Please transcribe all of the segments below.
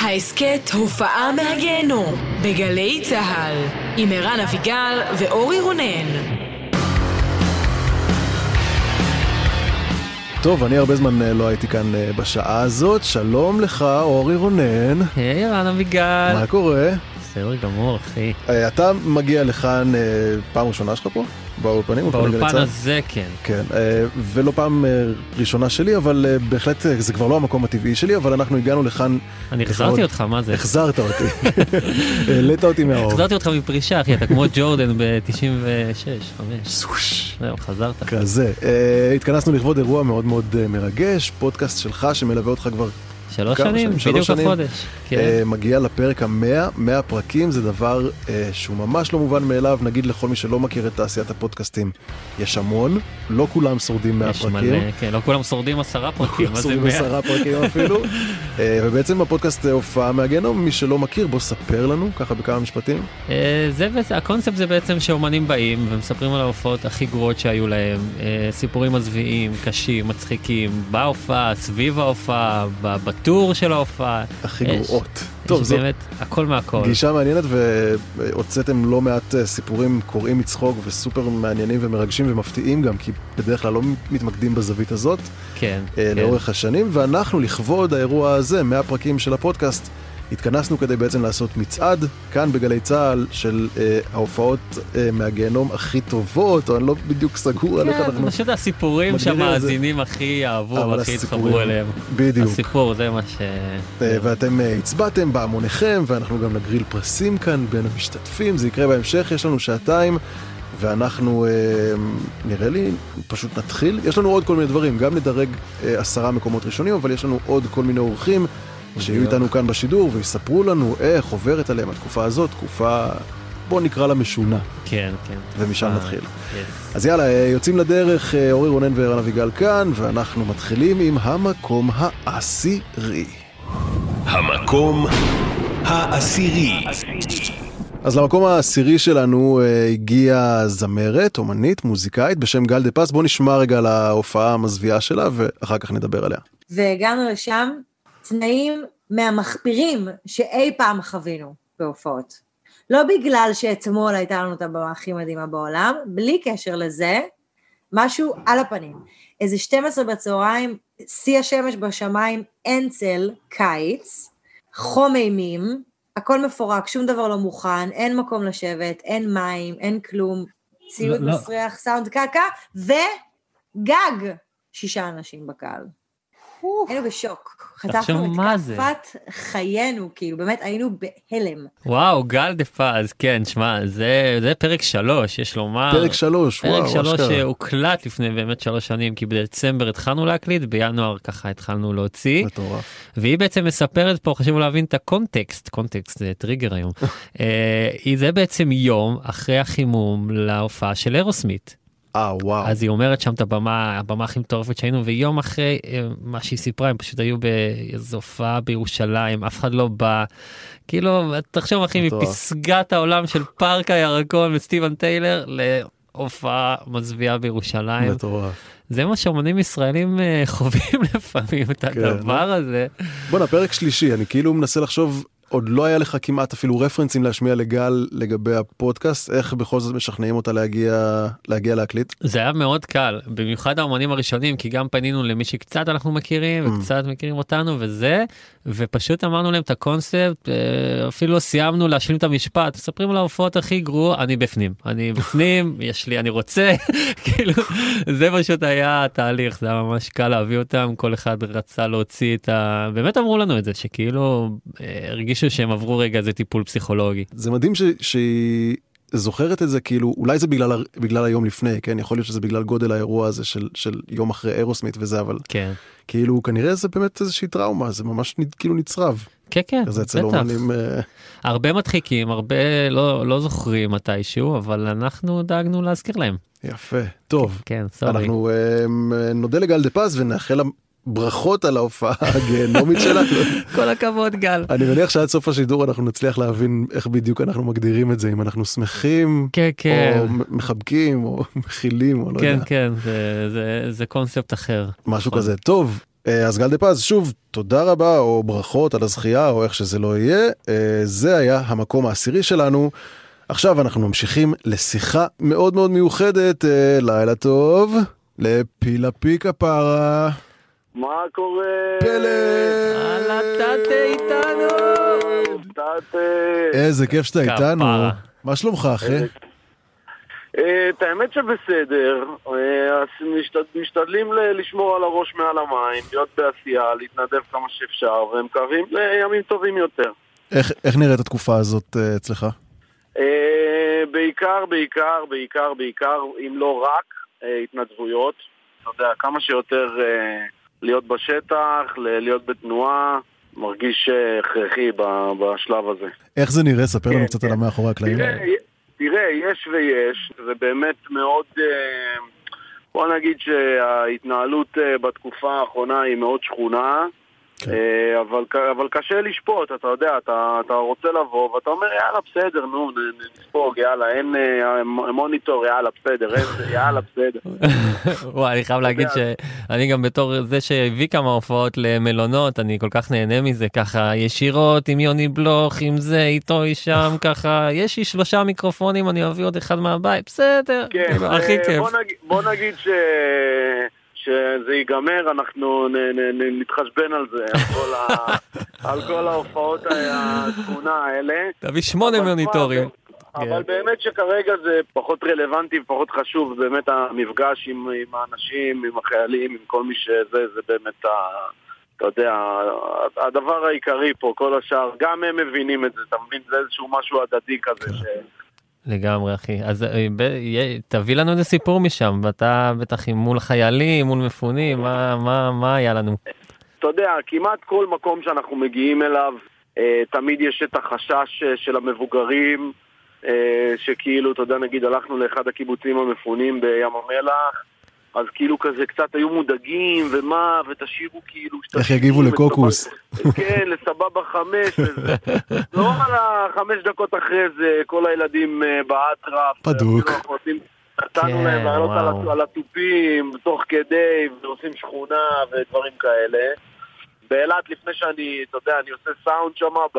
ההסכת הופעה מהגיהנום בגלי צה"ל עם ערן אביגל ואורי רונן. טוב, אני הרבה זמן אה, לא הייתי כאן אה, בשעה הזאת. שלום לך, אורי רונן. היי, רן אביגל. מה קורה? בסדר גמור, אחי. אה, אתה מגיע לכאן פעם ראשונה שלך פה? באולפנים? באולפן הזה כן. כן, ולא פעם ראשונה שלי, אבל בהחלט זה כבר לא המקום הטבעי שלי, אבל אנחנו הגענו לכאן... אני החזרתי אותך, מה זה? החזרת אותי. העלית אותי מהאור. החזרתי אותך מפרישה, אחי, אתה כמו ג'ורדן ב-96, 5. זהו, חזרת. כזה. התכנסנו לכבוד אירוע מאוד מאוד מרגש, פודקאסט שלך שמלווה אותך כבר שלוש שנים, בדיוק החודש. כן. Uh, מגיע לפרק המאה, מאה פרקים זה דבר uh, שהוא ממש לא מובן מאליו, נגיד לכל מי שלא מכיר את תעשיית הפודקאסטים. יש המון, לא כולם שורדים מאה פרקים. מלא, כן, לא כולם שורדים עשרה פרקים, מה זה מאה? עשרה פרקים אפילו. uh, ובעצם הפודקאסט הופעה מהגנום, מי שלא מכיר, בוא ספר לנו, ככה בכמה משפטים. Uh, זה, הקונספט זה בעצם שאומנים באים ומספרים על ההופעות הכי גרועות שהיו להם, uh, סיפורים מזוויעים, קשים, מצחיקים, בהופעה, סביב ההופעה, בטור של ההופעה. הכי גרועות. טוב, זו באמת הכל מהכל. גישה מעניינת והוצאתם לא מעט אה, סיפורים קוראים מצחוק וסופר מעניינים ומרגשים ומפתיעים גם, כי בדרך כלל לא מתמקדים בזווית הזאת. כן. אה, כן. לאורך השנים, ואנחנו לכבוד האירוע הזה, מהפרקים של הפודקאסט, התכנסנו כדי בעצם לעשות מצעד כאן בגלי צה"ל של אה, ההופעות אה, מהגיהנום הכי טובות, או אני לא בדיוק סגור כן, על איך אנחנו... כן, פשוט הסיפורים שהמאזינים הכי אהבו והכי התחברו אליהם. בדיוק. הסיפור זה מה ש... אה, ואתם אה, הצבעתם בהמוניכם, ואנחנו גם נגריל פרסים כאן בין המשתתפים, זה יקרה בהמשך, יש לנו שעתיים. ואנחנו, אה, נראה לי, פשוט נתחיל. יש לנו עוד כל מיני דברים, גם נדרג אה, עשרה מקומות ראשונים, אבל יש לנו עוד כל מיני אורחים שיהיו איתנו כאן בשידור ויספרו לנו איך עוברת עליהם התקופה הזאת, תקופה, בוא נקרא לה משונה. כן, כן. ומשם נתחיל. Yes. אז יאללה, אה, יוצאים לדרך, אה, אורי רונן וערן אביגל כאן, ואנחנו מתחילים עם המקום העשירי. המקום העשירי. אז למקום העשירי שלנו uh, הגיעה זמרת, אומנית, מוזיקאית בשם גל דה פס. בוא נשמע רגע על ההופעה המזוויעה שלה ואחר כך נדבר עליה. והגענו לשם תנאים מהמחפירים שאי פעם חווינו בהופעות. לא בגלל שאתמול הייתה לנו את הבמה הכי מדהימה בעולם, בלי קשר לזה, משהו על הפנים. איזה 12 בצהריים, שיא השמש בשמיים, אין צל, קיץ, חום אימים, הכל מפורק, שום דבר לא מוכן, אין מקום לשבת, אין מים, אין כלום, ציוד לא, לא. מסריח, לא. סאונד קקה, וגג שישה אנשים בקהל. היינו בשוק. חטפנו את כפת חיינו, כאילו, באמת היינו בהלם. וואו, גל דה פז, כן, שמע, זה, זה פרק שלוש, יש לומר. פרק שלוש, פרק וואו, פרק שלוש שהוקלט לפני באמת שלוש שנים, כי בדצמבר התחלנו להקליט, בינואר ככה התחלנו להוציא. מטורף. והיא בעצם מספרת פה, חשוב להבין את הקונטקסט, קונטקסט זה טריגר היום. אה, זה בעצם יום אחרי החימום להופעה של אירוסמית. אה, וואו. אז היא אומרת שם את הבמה, הבמה הכי מטורפת שהיינו, ויום אחרי אה, מה שהיא סיפרה, הם פשוט היו באיזו הופעה בירושלים, אף אחד לא בא. כאילו, תחשוב אחי, מפסגת העולם של פארק הירקון וסטיבן טיילר להופעה מזוויעה בירושלים. מטורף. זה מה שאומנים ישראלים אה, חווים לפעמים, את כן. הדבר הזה. בואנה, פרק שלישי, אני כאילו מנסה לחשוב עוד לא היה לך כמעט אפילו רפרנסים להשמיע לגל לגבי הפודקאסט, איך בכל זאת משכנעים אותה להגיע, להגיע להקליט? זה היה מאוד קל, במיוחד האמנים הראשונים, כי גם פנינו למי שקצת אנחנו מכירים, mm. וקצת מכירים אותנו וזה, ופשוט אמרנו להם את הקונספט, אה, אפילו לא סיימנו להשלים את המשפט, מספרים על ההופעות הכי גרוע, אני בפנים, אני בפנים, יש לי, אני רוצה, כאילו, זה פשוט היה התהליך, זה היה ממש קל להביא אותם, כל אחד רצה להוציא את ה... באמת אמרו לנו את זה, שכאילו, אה, הרגישו שהם עברו רגע איזה טיפול פסיכולוגי. זה מדהים ש... שהיא זוכרת את זה כאילו אולי זה בגלל בגלל היום לפני כן יכול להיות שזה בגלל גודל האירוע הזה של של יום אחרי אירוסמית וזה אבל כן כאילו כנראה זה באמת איזושהי טראומה זה ממש כאילו נצרב. כן כן בטח. אומנים, uh... הרבה מדחיקים הרבה לא לא זוכרים מתישהו אבל אנחנו דאגנו להזכיר להם. יפה טוב כן, סורי. אנחנו uh, נודה לגל דה פז ונאחל ברכות על ההופעה הגיהנומית שלנו. כל הכבוד גל. אני מניח שעד סוף השידור אנחנו נצליח להבין איך בדיוק אנחנו מגדירים את זה אם אנחנו שמחים כן, כן. או מחבקים או מכילים או לא כן, יודע. כן כן זה, זה, זה קונספט אחר. משהו כזה טוב אה, אז גל דה פז, שוב, תודה רבה, או ברכות על הזכייה, או איך שזה לא יהיה. אה, זה היה המקום העשירי שלנו. עכשיו אנחנו ממשיכים לשיחה מאוד מאוד מיוחדת. אה, לילה טוב, לפילה פיקה פרה. מה קורה? פלא! הלאה, תתה איתנו! תתה. איזה כיף שאתה איתנו. מה שלומך, אחי? אה, את האמת שבסדר, אה, משתדלים ל- לשמור על הראש מעל המים, להיות בעשייה, להתנדב כמה שאפשר, ומקווים לימים טובים יותר. איך איך נראית התקופה הזאת אה, אצלך? בעיקר, בעיקר, בעיקר, בעיקר, אם לא רק, התנדבויות. אתה יודע, כמה שיותר להיות בשטח, להיות בתנועה, מרגיש אה, הכרחי בשלב הזה. איך זה נראה? ספר לנו כן, קצת כן. על המאחורי הקלעים. תראה, תראה, יש ויש, זה באמת מאוד... אה, בוא נגיד שההתנהלות אה, בתקופה האחרונה היא מאוד שכונה, כן. אה, אבל, אבל קשה לשפוט, אתה יודע, אתה, אתה רוצה לבוא ואתה אומר יאללה בסדר, נו, נספוג, יאללה, אין אה, מוניטור, יאללה בסדר, אין, יאללה בסדר. וואי, אני חייב להגיד. שאני גם בתור זה שהביא כמה הופעות למלונות, אני כל כך נהנה מזה, ככה ישירות עם יוני בלוך, עם זה, איתו, אישם, ככה, יש לי שלושה מיקרופונים, אני אביא עוד אחד מהבית, בסדר, כן, כאילו, אה, הכי כיף. בוא נגיד, בוא נגיד ש... שזה ייגמר, אנחנו נ, נ, נ, נתחשבן על זה, על כל, ה, על כל ההופעות השכונה האלה. תביא שמונה מוניטורים. אבל באמת שכרגע זה פחות רלוונטי ופחות חשוב, באמת המפגש עם, עם האנשים, עם החיילים, עם כל מי שזה, זה באמת ה... אתה יודע, הדבר העיקרי פה, כל השאר, גם הם מבינים את זה, אתה מבין? זה איזשהו משהו הדדי כזה, ש... לגמרי אחי. אז אה, תביא לנו איזה סיפור משם ואתה בטח מול חיילים מול מפונים מה מה מה היה לנו? אתה יודע, כמעט כל מקום שאנחנו מגיעים אליו, אה, תמיד יש את החשש אה, של המבוגרים, שכאילו, אתה יודע, נגיד הלכנו לאחד הקיבוצים המפונים בים המלח, אז כאילו כזה קצת היו מודאגים, ומה, ותשאירו כאילו... איך יגיבו לקוקוס. כן, לסבבה חמש וזה. לא על החמש דקות אחרי זה, כל הילדים אה, באטרף. בדוק. אנחנו עושים- נתנו כן, להם לעלות על התופים, תוך כדי, ועושים שכונה ודברים כאלה. באילת, לפני שאני, אתה יודע, אני עושה סאונד שם, ב...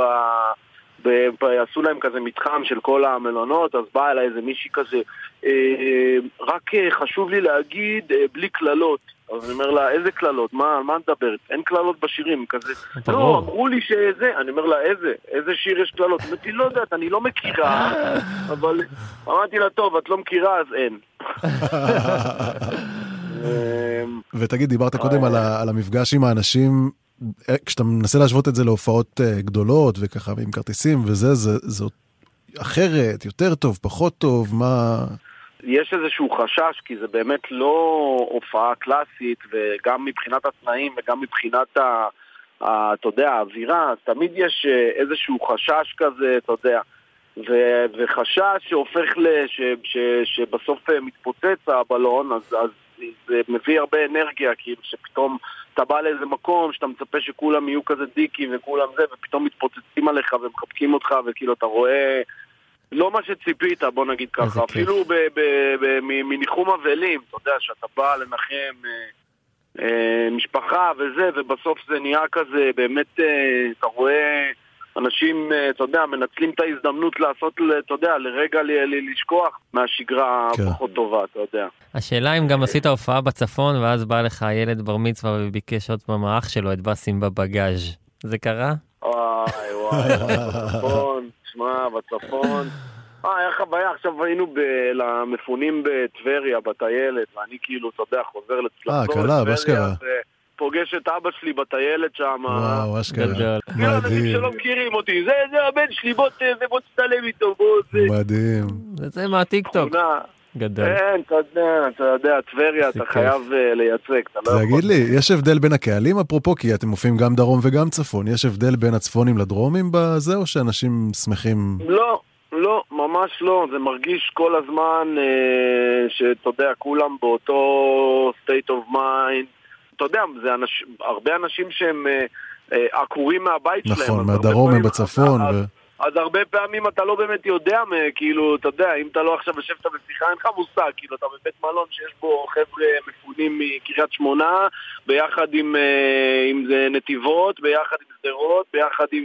ב... ב... עשו להם כזה מתחם של כל המלונות, אז באה אליי איזה מישהי כזה, אה, רק אה, חשוב לי להגיד, אה, בלי קללות. אז אני אומר לה, איזה קללות? מה, על מה את מדברת? אין קללות בשירים, כזה. לא, אמרו לי שזה. אני אומר לה, איזה? איזה שיר יש קללות? היא אומרת לי, לא יודעת, אני לא מכירה, אבל... אמרתי לה, טוב, את לא מכירה, אז אין. אמ, ותגיד, דיברת קודם על המפגש עם האנשים, כשאתה מנסה להשוות את זה להופעות אה, גדולות וככה, עם כרטיסים וזה, זה זה אחרת, יותר טוב, פחות טוב, מה... יש איזשהו חשש, כי זה באמת לא הופעה קלאסית, וגם מבחינת התנאים וגם מבחינת, ה, ה, אתה יודע, האווירה, תמיד יש אה, איזשהו חשש כזה, אתה יודע, ו, וחשש שהופך ל... שבסוף אה, מתפוצץ הבלון, אז, אז זה מביא הרבה אנרגיה, כאילו שפתאום אתה בא לאיזה מקום שאתה מצפה שכולם יהיו כזה דיקים וכולם זה, ופתאום מתפוצצים עליך ומחבקים אותך, וכאילו אתה רואה... לא מה שציפית, בוא נגיד ככה. אפילו מניחום אבלים, אתה יודע, שאתה בא לנחם אה, אה, משפחה וזה, ובסוף זה נהיה כזה, באמת, אה, אתה רואה אנשים, אה, אתה יודע, מנצלים את ההזדמנות לעשות, ל- אתה יודע, לרגע לשכוח מהשגרה כן. הפחות טובה, אתה יודע. השאלה אם גם עשית הופעה בצפון ואז בא לך ילד בר מצווה וביקש עוד פעם האח שלו את באסים בבגאז' זה קרה? וואי וואי, בצפון, שמע, בצפון. אה, היה חוויה, עכשיו היינו ב- למפונים בטבריה, בטיילת, ואני כאילו, אתה יודע, חוזר אה, לחזור קלה, באשכרה. ופוגש את אבא שלי בטיילת שם. וואו, אשכרה. מדהים, שלא מכירים אותי, זה, זה הבן שלי, בוא זה, בוא תצטלם איתו, בוא, זה... מדהים. זה מהטיק טוק. תמונה. גדול. כן, אתה יודע, אתה יודע, טבריה, אתה. חייב אה, לייצג, אתה לא יכול. תגיד לי, יש הבדל בין הקהלים אפרופו, כי אתם מופיעים גם דרום וגם צפון, יש הבדל בין הצפונים לדרומים בזה, או שאנשים שמחים? לא, לא, ממש לא. זה מרגיש כל הזמן אה, שאתה יודע, כולם באותו state of mind. אתה יודע, זה אנש, הרבה אנשים שהם אה, אה, עקורים מהבית שלהם. נכון, אז הרבה מהדרום הם בצפון, אז- ו... אז הרבה פעמים אתה לא באמת יודע, כאילו, אתה יודע, אם אתה לא עכשיו יושבת בשיחה, אין לך מושג, כאילו, אתה בבית מלון שיש בו חבר'ה מפונים מקריית שמונה, ביחד עם, אה, עם זה נתיבות, ביחד עם שדרות, ביחד עם...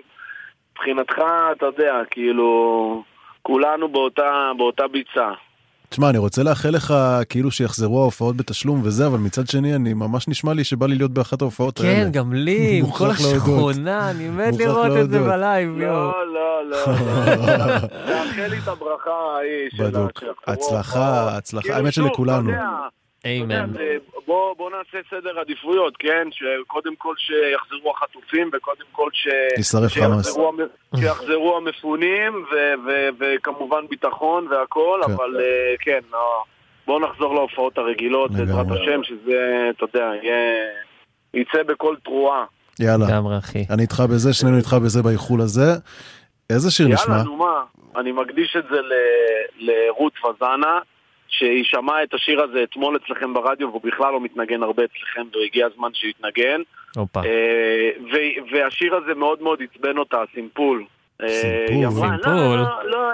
מבחינתך, אתה יודע, כאילו, כולנו באותה, באותה ביצה. תשמע, אני רוצה לאחל לך כאילו שיחזרו ההופעות בתשלום וזה, אבל מצד שני, אני ממש נשמע לי שבא לי להיות באחת ההופעות האלה. כן, גם לי, עם כל. השכונה, אני מת לראות את זה. בלייב, יואו. לא, לא, לא, לא. תאחל לי את הברכה ההיא של בדוק. שיחזרו הצלחה. הצלחה. כאילו, האמת שלכולנו. אתה יודע, אתה יודע, איימן. בוא בוא נעשה סדר עדיפויות, כן? שקודם כל שיחזרו החטופים, וקודם כל ש... שיחזרו המ- שיחזרו המפונים, ו- ו- וכמובן ביטחון והכל, כן. אבל אה, כן, לא, בואו נחזור להופעות הרגילות, בעזרת. השם, שזה, אתה יודע, יהיה... יצא בכל תרועה. יאללה, לגמרי, אחי. אני איתך בזה, שנינו איתך בזה באיחול הזה. איזה שיר נשמע? יאללה, נו מה, אני מקדיש את זה ל- לרות וזנה, שהיא שמעה את השיר הזה אתמול אצלכם ברדיו, והוא בכלל לא מתנגן הרבה אצלכם, והגיע הזמן שיתנגן. אה, והשיר הזה מאוד מאוד עצבן אותה, הסימפול. אה, סימפול. סימפול. לא, לא, לא,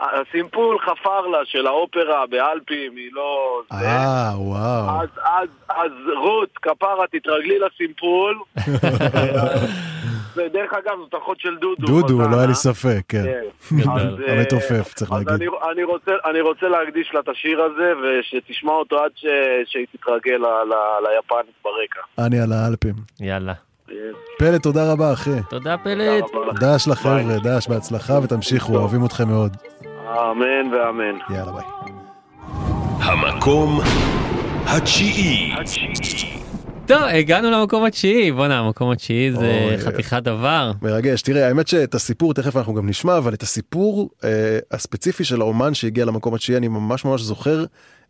הסימפול חפר לה של האופרה באלפים, היא לא... אה, וואו. אז, אז, אז רות, כפרה, תתרגלי לסימפול. ודרך אגב, זאת אחות של דודו. דודו. לא היה לי ספק, כן. כן. אז, אה, המתופף, צריך אז להגיד. אני, אני, רוצה, אני רוצה להקדיש לה את השיר הזה, ושתשמע אותו עד שהיא תתרגל ליפנית ברקע. אני על האלפים. יאללה. פלט, תודה רבה, אחי. תודה פלט. דש לחבר'ה, דש, בהצלחה ותמשיכו, אוהבים אתכם מאוד. אמן ואמן. יאללה, ביי. המקום התשיעי. טוב, הגענו למקום התשיעי. בואנה, המקום התשיעי זה. חתיכת דבר. מרגש. תראה, האמת שאת הסיפור, תכף אנחנו גם נשמע, אבל את הסיפור אה, הספציפי של האומן שהגיע למקום התשיעי, אני ממש ממש זוכר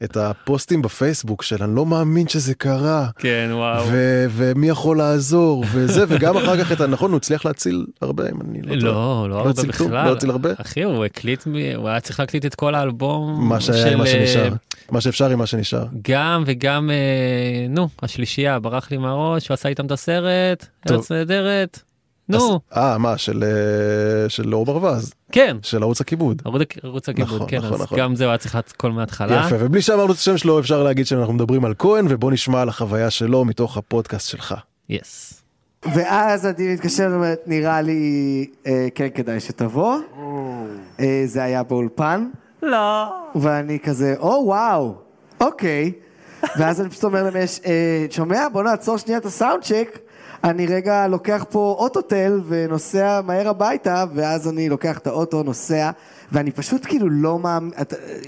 את הפוסטים בפייסבוק של אני לא מאמין שזה קרה. כן, וואו. ו- ומי יכול לעזור וזה וגם אחר כך את הנכון הוא הצליח להציל הרבה אם אני לא טועה. לא, לא הרבה הציל כלום? בכלל. לא הציל הרבה? אחי, הוא הקליט, הוא היה צריך להקליט את כל האלבום. מה שהיה מה אה, שנשאר מה שאפשר עם מה שנשאר. גם וגם, אה, נו, השלישייה, ברח לי מהראש, הוא עשה איתם את הסרט. ארץ נהדרת. נו, אה מה של אה, של אור ברווז כן. של ערוץ הכיבוד. ערוץ- הכיבוד, נכון, כן, נכון, אז נכון. גם זה היה צריך הכל מההתחלה. יפה ובלי שאמרנו את השם שלו אפשר להגיד שאנחנו מדברים על כהן ובוא נשמע על החוויה שלו מתוך הפודקאסט שלך. יס. ואז אני מתקשר ואומרת, נראה לי, אה, כן כדאי שתבוא. אה, זה היה באולפן. לא. ואני כזה, או וואו, אוקיי. ואז אני פשוט אומר להם, יש, אה, שומע? בוא נעצור שנייה את הסאונד צ'ק. אני רגע לוקח פה אוטוטל ונוסע מהר הביתה, ואז אני לוקח את האוטו, נוסע, ואני פשוט כאילו לא מאמין,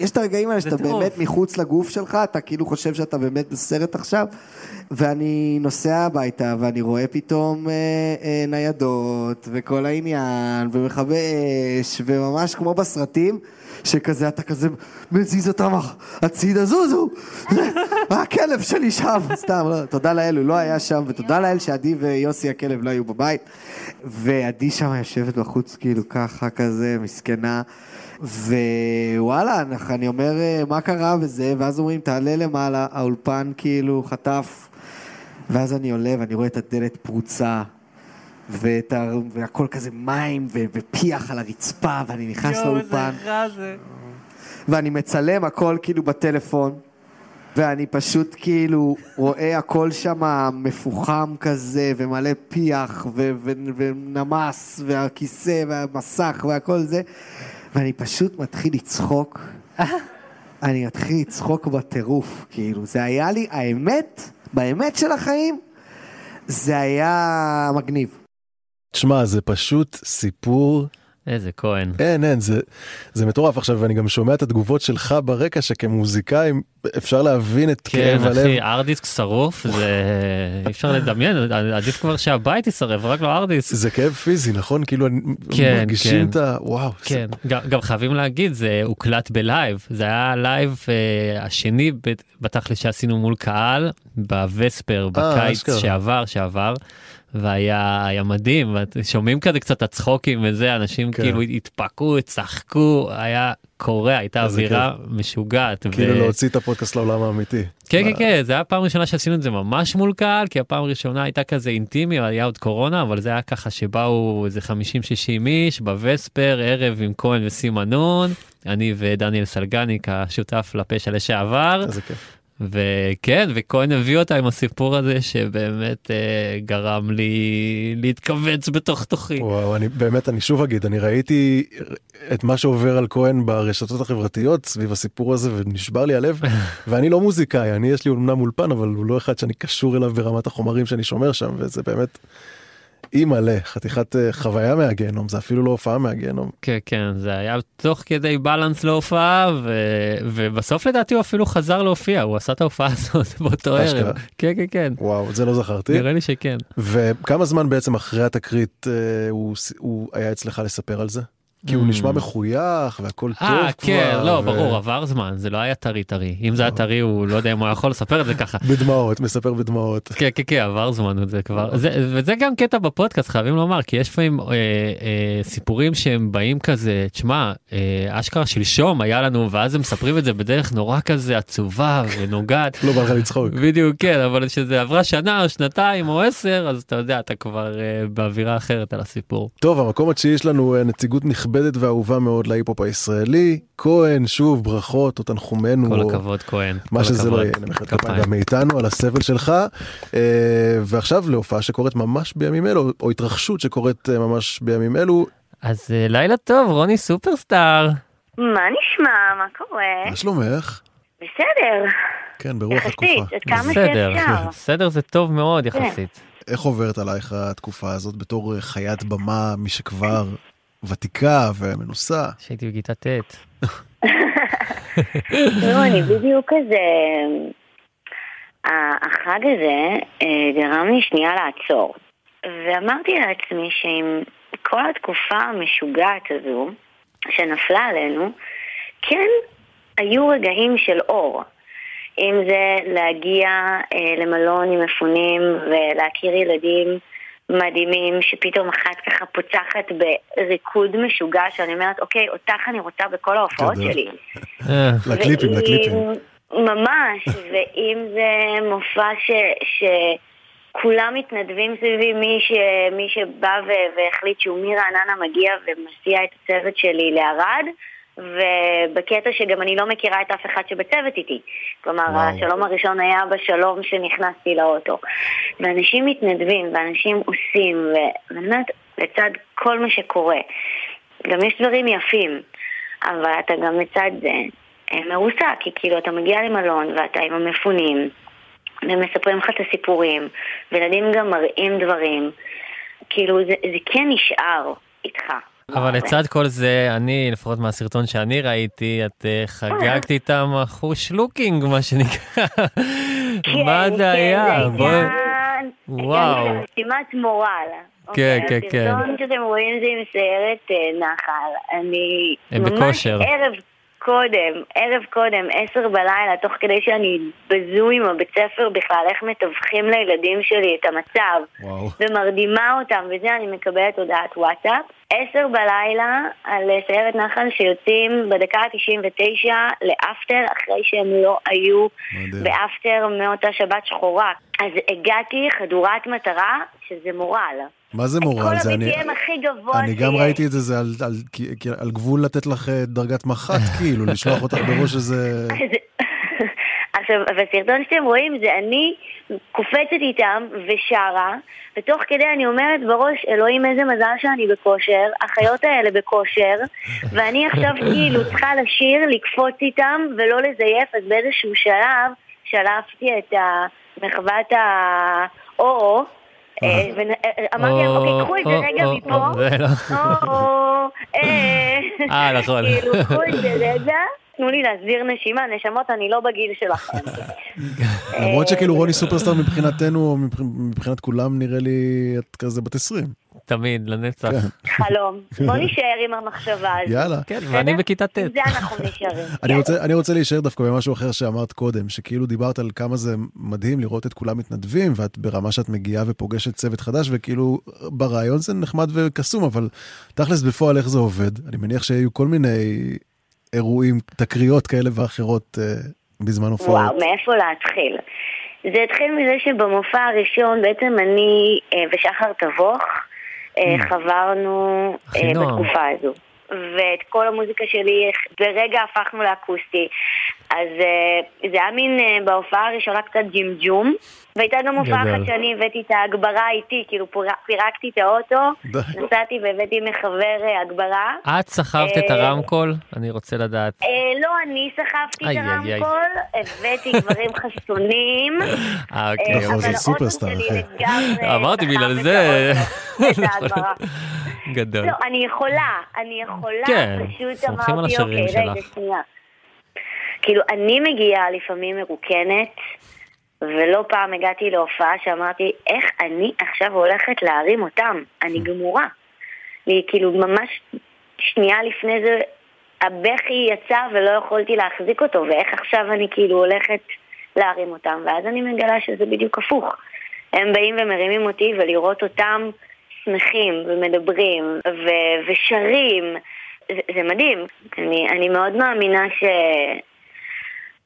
יש את הרגעים האלה שאתה טירוף. באמת מחוץ לגוף שלך, אתה כאילו חושב שאתה באמת בסרט עכשיו, ואני נוסע הביתה ואני רואה פתאום אה, אה, ניידות וכל העניין, ומכבי אש, וממש כמו בסרטים. שכזה, אתה כזה מזיז אותם הצידה, זוזו, הכלב שלי שם, סתם, לא, תודה לאל, הוא לא היה שם, ותודה לאל שעדי ויוסי הכלב לא היו בבית, ועדי שם יושבת בחוץ כאילו ככה, כזה, מסכנה, ווואלה, אני אומר, אה, מה קרה וזה, ואז אומרים, תעלה למעלה, האולפן כאילו חטף, ואז אני עולה ואני רואה את הדלת פרוצה. ואת ה... והכל כזה מים ו... ופיח על הרצפה, ואני נכנס לאולפן. ואני מצלם הכל כאילו בטלפון, ואני פשוט כאילו רואה הכל שם מפוחם כזה, ומלא פיח, ו- ו- ונמס, והכיסא, והמסך, והכל זה, ואני פשוט מתחיל לצחוק. אני מתחיל לצחוק בטירוף, כאילו, זה היה לי, האמת, באמת של החיים, זה היה מגניב. תשמע זה פשוט סיפור איזה כהן. אין אין זה זה מטורף עכשיו ואני גם שומע את התגובות שלך ברקע שכמוזיקאי אפשר להבין את כן, כאב הלב. אחי, hard disk שרוף, זה אי אפשר לדמיין, עדיף כבר שהבית יישרף, רק לא hard disk. זה כאב פיזי נכון כאילו כן, מרגישים כן. את ה... וואו. זה- כן, גם, גם חייבים להגיד, זה הוקלט ב live, זה היה live אה, השני בתכלס שעשינו מול קהל, בווספר, בקיץ אשכרה. שעבר, שעבר. והיה היה מדהים, שומעים כזה קצת הצחוקים וזה, אנשים כן. כאילו התפקעו, צחקו, היה קורע, הייתה אווירה משוגעת. כאילו ו- להוציא את הפודקאסט לעולם האמיתי. כן, כן, כן, זה היה פעם ראשונה שעשינו את זה ממש מול קהל, כי הפעם הראשונה הייתה כזה אינטימי, היה עוד קורונה, אבל זה היה ככה שבאו איזה 50-60 איש בווספר, ערב עם כהן וסימנון, אני ודניאל סלגניק, השותף לפשע לשעבר, איזה כיף. וכן, וכהן הביא אותה עם הסיפור הזה שבאמת אה, גרם לי להתכווץ בתוך תוכי. וואו, אני באמת, אני שוב אגיד, אני ראיתי את מה שעובר על כהן ברשתות החברתיות סביב הסיפור הזה ונשבר לי הלב, ואני לא מוזיקאי, אני יש לי אומנם אולפן, אבל הוא לא אחד שאני קשור אליו ברמת החומרים שאני שומר שם, וזה באמת אימא'לה, חתיכת אה, חוויה מהגיהנום, זה אפילו לא הופעה מהגיהנום. כן, כן, זה היה תוך כדי balance להופעה, ו... ובסוף לדעתי הוא אפילו חזר להופיע, הוא עשה את ההופעה הזאת באותו. ערב. כן, כן, כן. וואו, את זה לא זכרתי. נראה לי שכן. וכמה זמן בעצם אחרי התקרית אה, הוא, הוא היה אצלך לספר על זה? כי הוא ממ. נשמע מחוייך והכל טוב אה, כבר. כן, לא, ברור, עבר זמן, זה לא היה טרי טרי. אם זה היה טרי, הוא לא יודע אם הוא יכול לספר את זה ככה. בדמעות, מספר בדמעות. כן, כן, כן, עבר זמן, זה כבר, זה, וזה גם קטע בפודקאסט, חייבים לומר, כי יש לפעמים אה, אה, סיפורים שהם באים כזה, תשמע, אה, אשכרה שלשום היה לנו, ואז הם מספרים את זה בדרך נורא כזה עצובה ונוגעת. לא בא לך לצחוק. בדיוק, כן, אבל כשזה עברה שנה או שנתיים או עשר, אז אתה יודע, אתה כבר אה, באווירה אחרת על הסיפור. טוב, המקום התשיעי יש לנו אה, נציגות נכבדת ואהובה מאוד להיפ-הופ הישראלי. כהן, שוב, ברכות או תנחומינו. כל הכבוד, כהן. מה שזה. לא יהיה, נמחאת כפיים. גם מאיתנו על הסבל שלך. אה, ועכשיו להופעה שקורית ממש בימים אלו, או התרחשות שקורית אה, ממש בימים אלו. אז אה, לילה טוב, רוני סופרסטאר. מה נשמע? מה קורה? מה שלומך? בסדר. כן, ברוח התקופה. יחסית, עד כמה בסדר, שאפשר. בסדר זה טוב מאוד יחסית. איך עוברת עלייך התקופה הזאת בתור חיית במה, מי שכבר ותיקה ומנוסה? שהייתי בכיתה ט'. תראו, אני בדיוק כזה... החג הזה אה, גרם לי שנייה לעצור. ואמרתי לעצמי שעם כל התקופה המשוגעת הזו שנפלה עלינו, כן היו רגעים של אור. אם זה להגיע אה, למלון עם מפונים ולהכיר ילדים מדהימים שפתאום אחת ככה פוצחת בריקוד משוגע שאני אומרת, אוקיי, אותך אני רוצה בכל ההופעות. שלי. אה, לקליפים, ואם- לקליפים. ממש, ואם זה מופע ש... שכולם מתנדבים סביבי, מי, ש... מי שבא ו... והחליט שהוא מרעננה מגיע ומסיע את הצוות שלי לערד, ובקטע שגם אני לא מכירה את אף אחד שבצוות איתי. כלומר, וואו. השלום הראשון היה בשלום שנכנסתי לאוטו. ואנשים מתנדבים, ואנשים עושים, ו... ואני אומרת, לצד כל מה שקורה, גם יש דברים יפים, אבל אתה גם לצד זה אה, מרוסק, כי כאילו אתה מגיע למלון ואתה עם המפונים, ומספרים לך את הסיפורים, וילדים גם מראים דברים, כאילו זה, זה כן נשאר איתך. אבל לצד כל זה, אני, לפחות מהסרטון שאני ראיתי, את אה, חגגת איתם אחוש לוקינג, מה שנקרא. כן, מה כן, זה היה? וואו. משימת מורל. כן, אוקיי, כן, כן. הסרטון שאתם רואים זה עם סיירת אה, נחל. אני הם ממש. ערב קודם, ערב קודם, עשר בלילה, תוך כדי שאני בזום עם הבית ספר בכלל, איך מתווכים לילדים שלי את המצב. וואו. ומרדימה אותם, וזה אני מקבלת הודעת וואטסאפ. עשר בלילה על סיירת נחל שיוצאים בדקה ה-99 לאפטר, אחרי שהם לא היו מדהים. באפטר מאותה שבת שחורה. אז הגעתי חדורת מטרה, שזה מורל. מה זה מורל? כל זה אני... ה-BPM הכי גבוה אני גם. ראיתי את זה, זה על, גבול לתת לך אה, דרגת מח"ט, כאילו, לשלוח אותך בראש איזה... אז- עכשיו, בסרטון שאתם רואים זה אני קופצת איתם ושרה, ותוך כדי אני אומרת בראש, אלוהים איזה מזל שאני בכושר, החיות האלה בכושר, ואני עכשיו כאילו צריכה לשיר, לקפוץ איתם ולא לזייף, אז באיזשהו שלב שלפתי את ה- מחוות ה-או-או, אה, ואמרתי להם, אוקיי, קחו את זה או, רגע או, מפה. או, זה לא- או, אה, אה, נכון. כאילו, קחו את זה רגע, תנו לי להסביר נשימה, נשמות, אני לא בגיל שלכם. למרות שכאילו רוני סופרסטאר מבחינתנו, מבחינת כולם, נראה לי את כזה בת 20. תמיד, לנצח. חלום. בוא נישאר עם המחשבה הזאת. יאללה. כן, ואני בכיתה ט'. עם זה אנחנו נשארים. אני כן. רוצה, להישאר דווקא במשהו אחר שאמרת קודם, שכאילו דיברת על כמה זה מדהים לראות את כולם מתנדבים, ואת ברמה שאת מגיעה ופוגשת צוות חדש, וכאילו ברעיון זה נחמד וקסום, אבל תכלס בפועל איך זה עובד? אני מניח שיהיו כל מיני אירועים, תקריות כאלה ואחרות אה, בזמן הופעות? וואו, מאיפה להתחיל? זה התחיל מזה שבמופע הראשון בעצם אני אה, ושחר תבוך אה, חברנו אה, אחינועם. בתקופה הזו. ואת כל המוזיקה שלי ברגע הפכנו לאקוסטי. אז אה, זה היה מין אה, בהופעה הראשונה קצת ג'ימג'ום, והייתה גם הופעה. אחת שאני הבאתי את ההגברה איתי, כאילו פיר- פירקתי את האוטו. נסעתי והבאתי מחבר אה, אה, את סחבת את הרמקול? אני רוצה לדעת. אה, לא, אני סחבתי את. הרמקול, הבאתי דברים חסונים. אה, אוקיי. נכון, אבל זה האוטו שלי. לגמרי אמרתי, בגלל זה. גדול. לא, אני יכולה, אני יכולה, כן, פשוט אמרתי, אוקיי, רגע, שלך." שנייה. כאילו, אני מגיעה לפעמים מרוקנת, ולא פעם הגעתי להופעה שאמרתי, איך אני עכשיו הולכת להרים אותם? אני גמורה. לי, כאילו, ממש שנייה לפני זה, הבכי יצא ולא יכולתי להחזיק אותו, ואיך עכשיו אני כאילו הולכת להרים אותם, ואז אני מגלה שזה בדיוק הפוך. הם באים ומרימים אותי, ולראות אותם שמחים ומדברים ו- ושרים, זה, זה מדהים. אני, אני מאוד מאמינה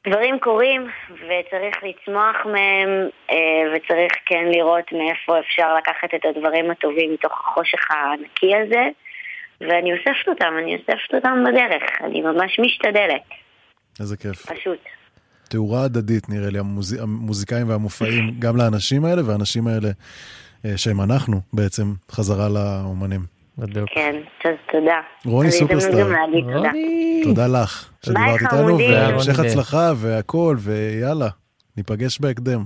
שדברים קורים וצריך לצמוח מהם אה, וצריך כן לראות מאיפה אפשר לקחת את הדברים הטובים מתוך החושך הענקי הזה ואני אוספת אותם, אני אוספת אותם בדרך, אני ממש משתדלת, איזה כיף. פשוט. תאורה הדדית נראה לי, המוז... המוזיקאים והמופעים, גם לאנשים האלה, והאנשים האלה אה, שהם אנחנו בעצם, חזרה לאומנים. בדיוק. כן, אז תודה. רוני סופרסטאר. רוני. תודה לך שדיברת ביי, איתנו. והמשך. הצלחה והכל, ויאללה, ניפגש בהקדם.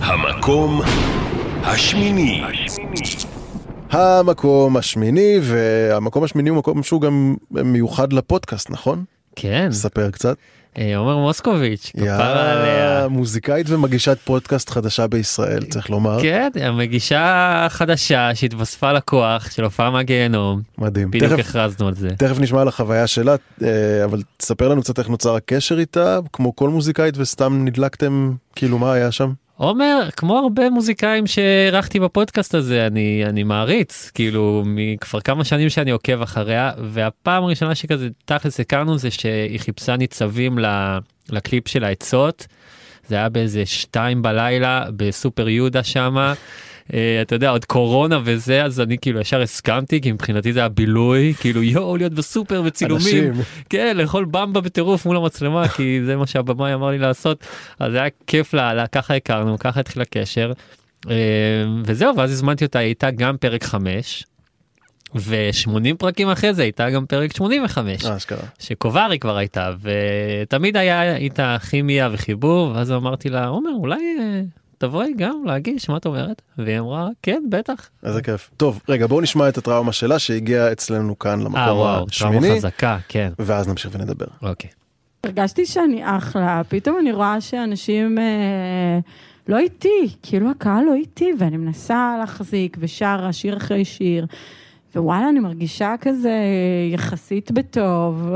המקום השמיני. המקום השמיני, והמקום השמיני הוא מקום שהוא גם מיוחד לפודקאסט, נכון? כן, ספר קצת. אה, עומר מוסקוביץ', כפרה יא, עליה. מוזיקאית ומגישת פודקאסט חדשה בישראל, צריך לומר. כן, המגישה החדשה שהתווספה לכוח של הופעה מהגיהנום. מדהים. בדיוק הכרזנו על זה. תכף נשמע על החוויה שלה, אה, אבל תספר לנו קצת איך נוצר הקשר איתה, כמו כל מוזיקאית וסתם נדלקתם, כאילו מה היה שם? עומר, כמו הרבה מוזיקאים שאירחתי בפודקאסט הזה, אני, אני מעריץ, כאילו, מכבר כמה שנים שאני עוקב אחריה, והפעם הראשונה שכזה תכלס הכרנו זה שהיא חיפשה ניצבים לקליפ של העצות. זה היה באיזה שתיים בלילה בסופר יהודה שמה. Uh, אתה יודע עוד קורונה וזה אז אני כאילו ישר הסכמתי כי מבחינתי זה היה בילוי כאילו יואו להיות בסופר וצילומים אנשים. כן לאכול במבה בטירוף מול המצלמה כי זה מה שהבמאי אמר לי לעשות אז זה היה כיף לה, ככה הכרנו ככה התחיל הקשר אה, וזהו ואז הזמנתי אותה הייתה גם פרק 5 ו-80 פרקים אחרי זה הייתה גם פרק 85 אה, אשכרה. שקוברי כבר הייתה ותמיד היה איתה כימיה וחיבור ואז אמרתי לה עומר אולי אה, תבואי גם להגיש מה את אומרת והיא אמרה כן בטח. איזה כיף. טוב, רגע, בואו נשמע את הטראומה שלה שהגיעה אצלנו כאן אה למקום טראומה השמיני, חזקה כן ואז נמשיך ונדבר. אוקיי. הרגשתי שאני אחלה, פתאום אני רואה שאנשים אה, לא איתי, כאילו הקהל לא איתי, ואני מנסה להחזיק ושרה שיר אחרי שיר, ווואלה, אני מרגישה כזה יחסית בטוב.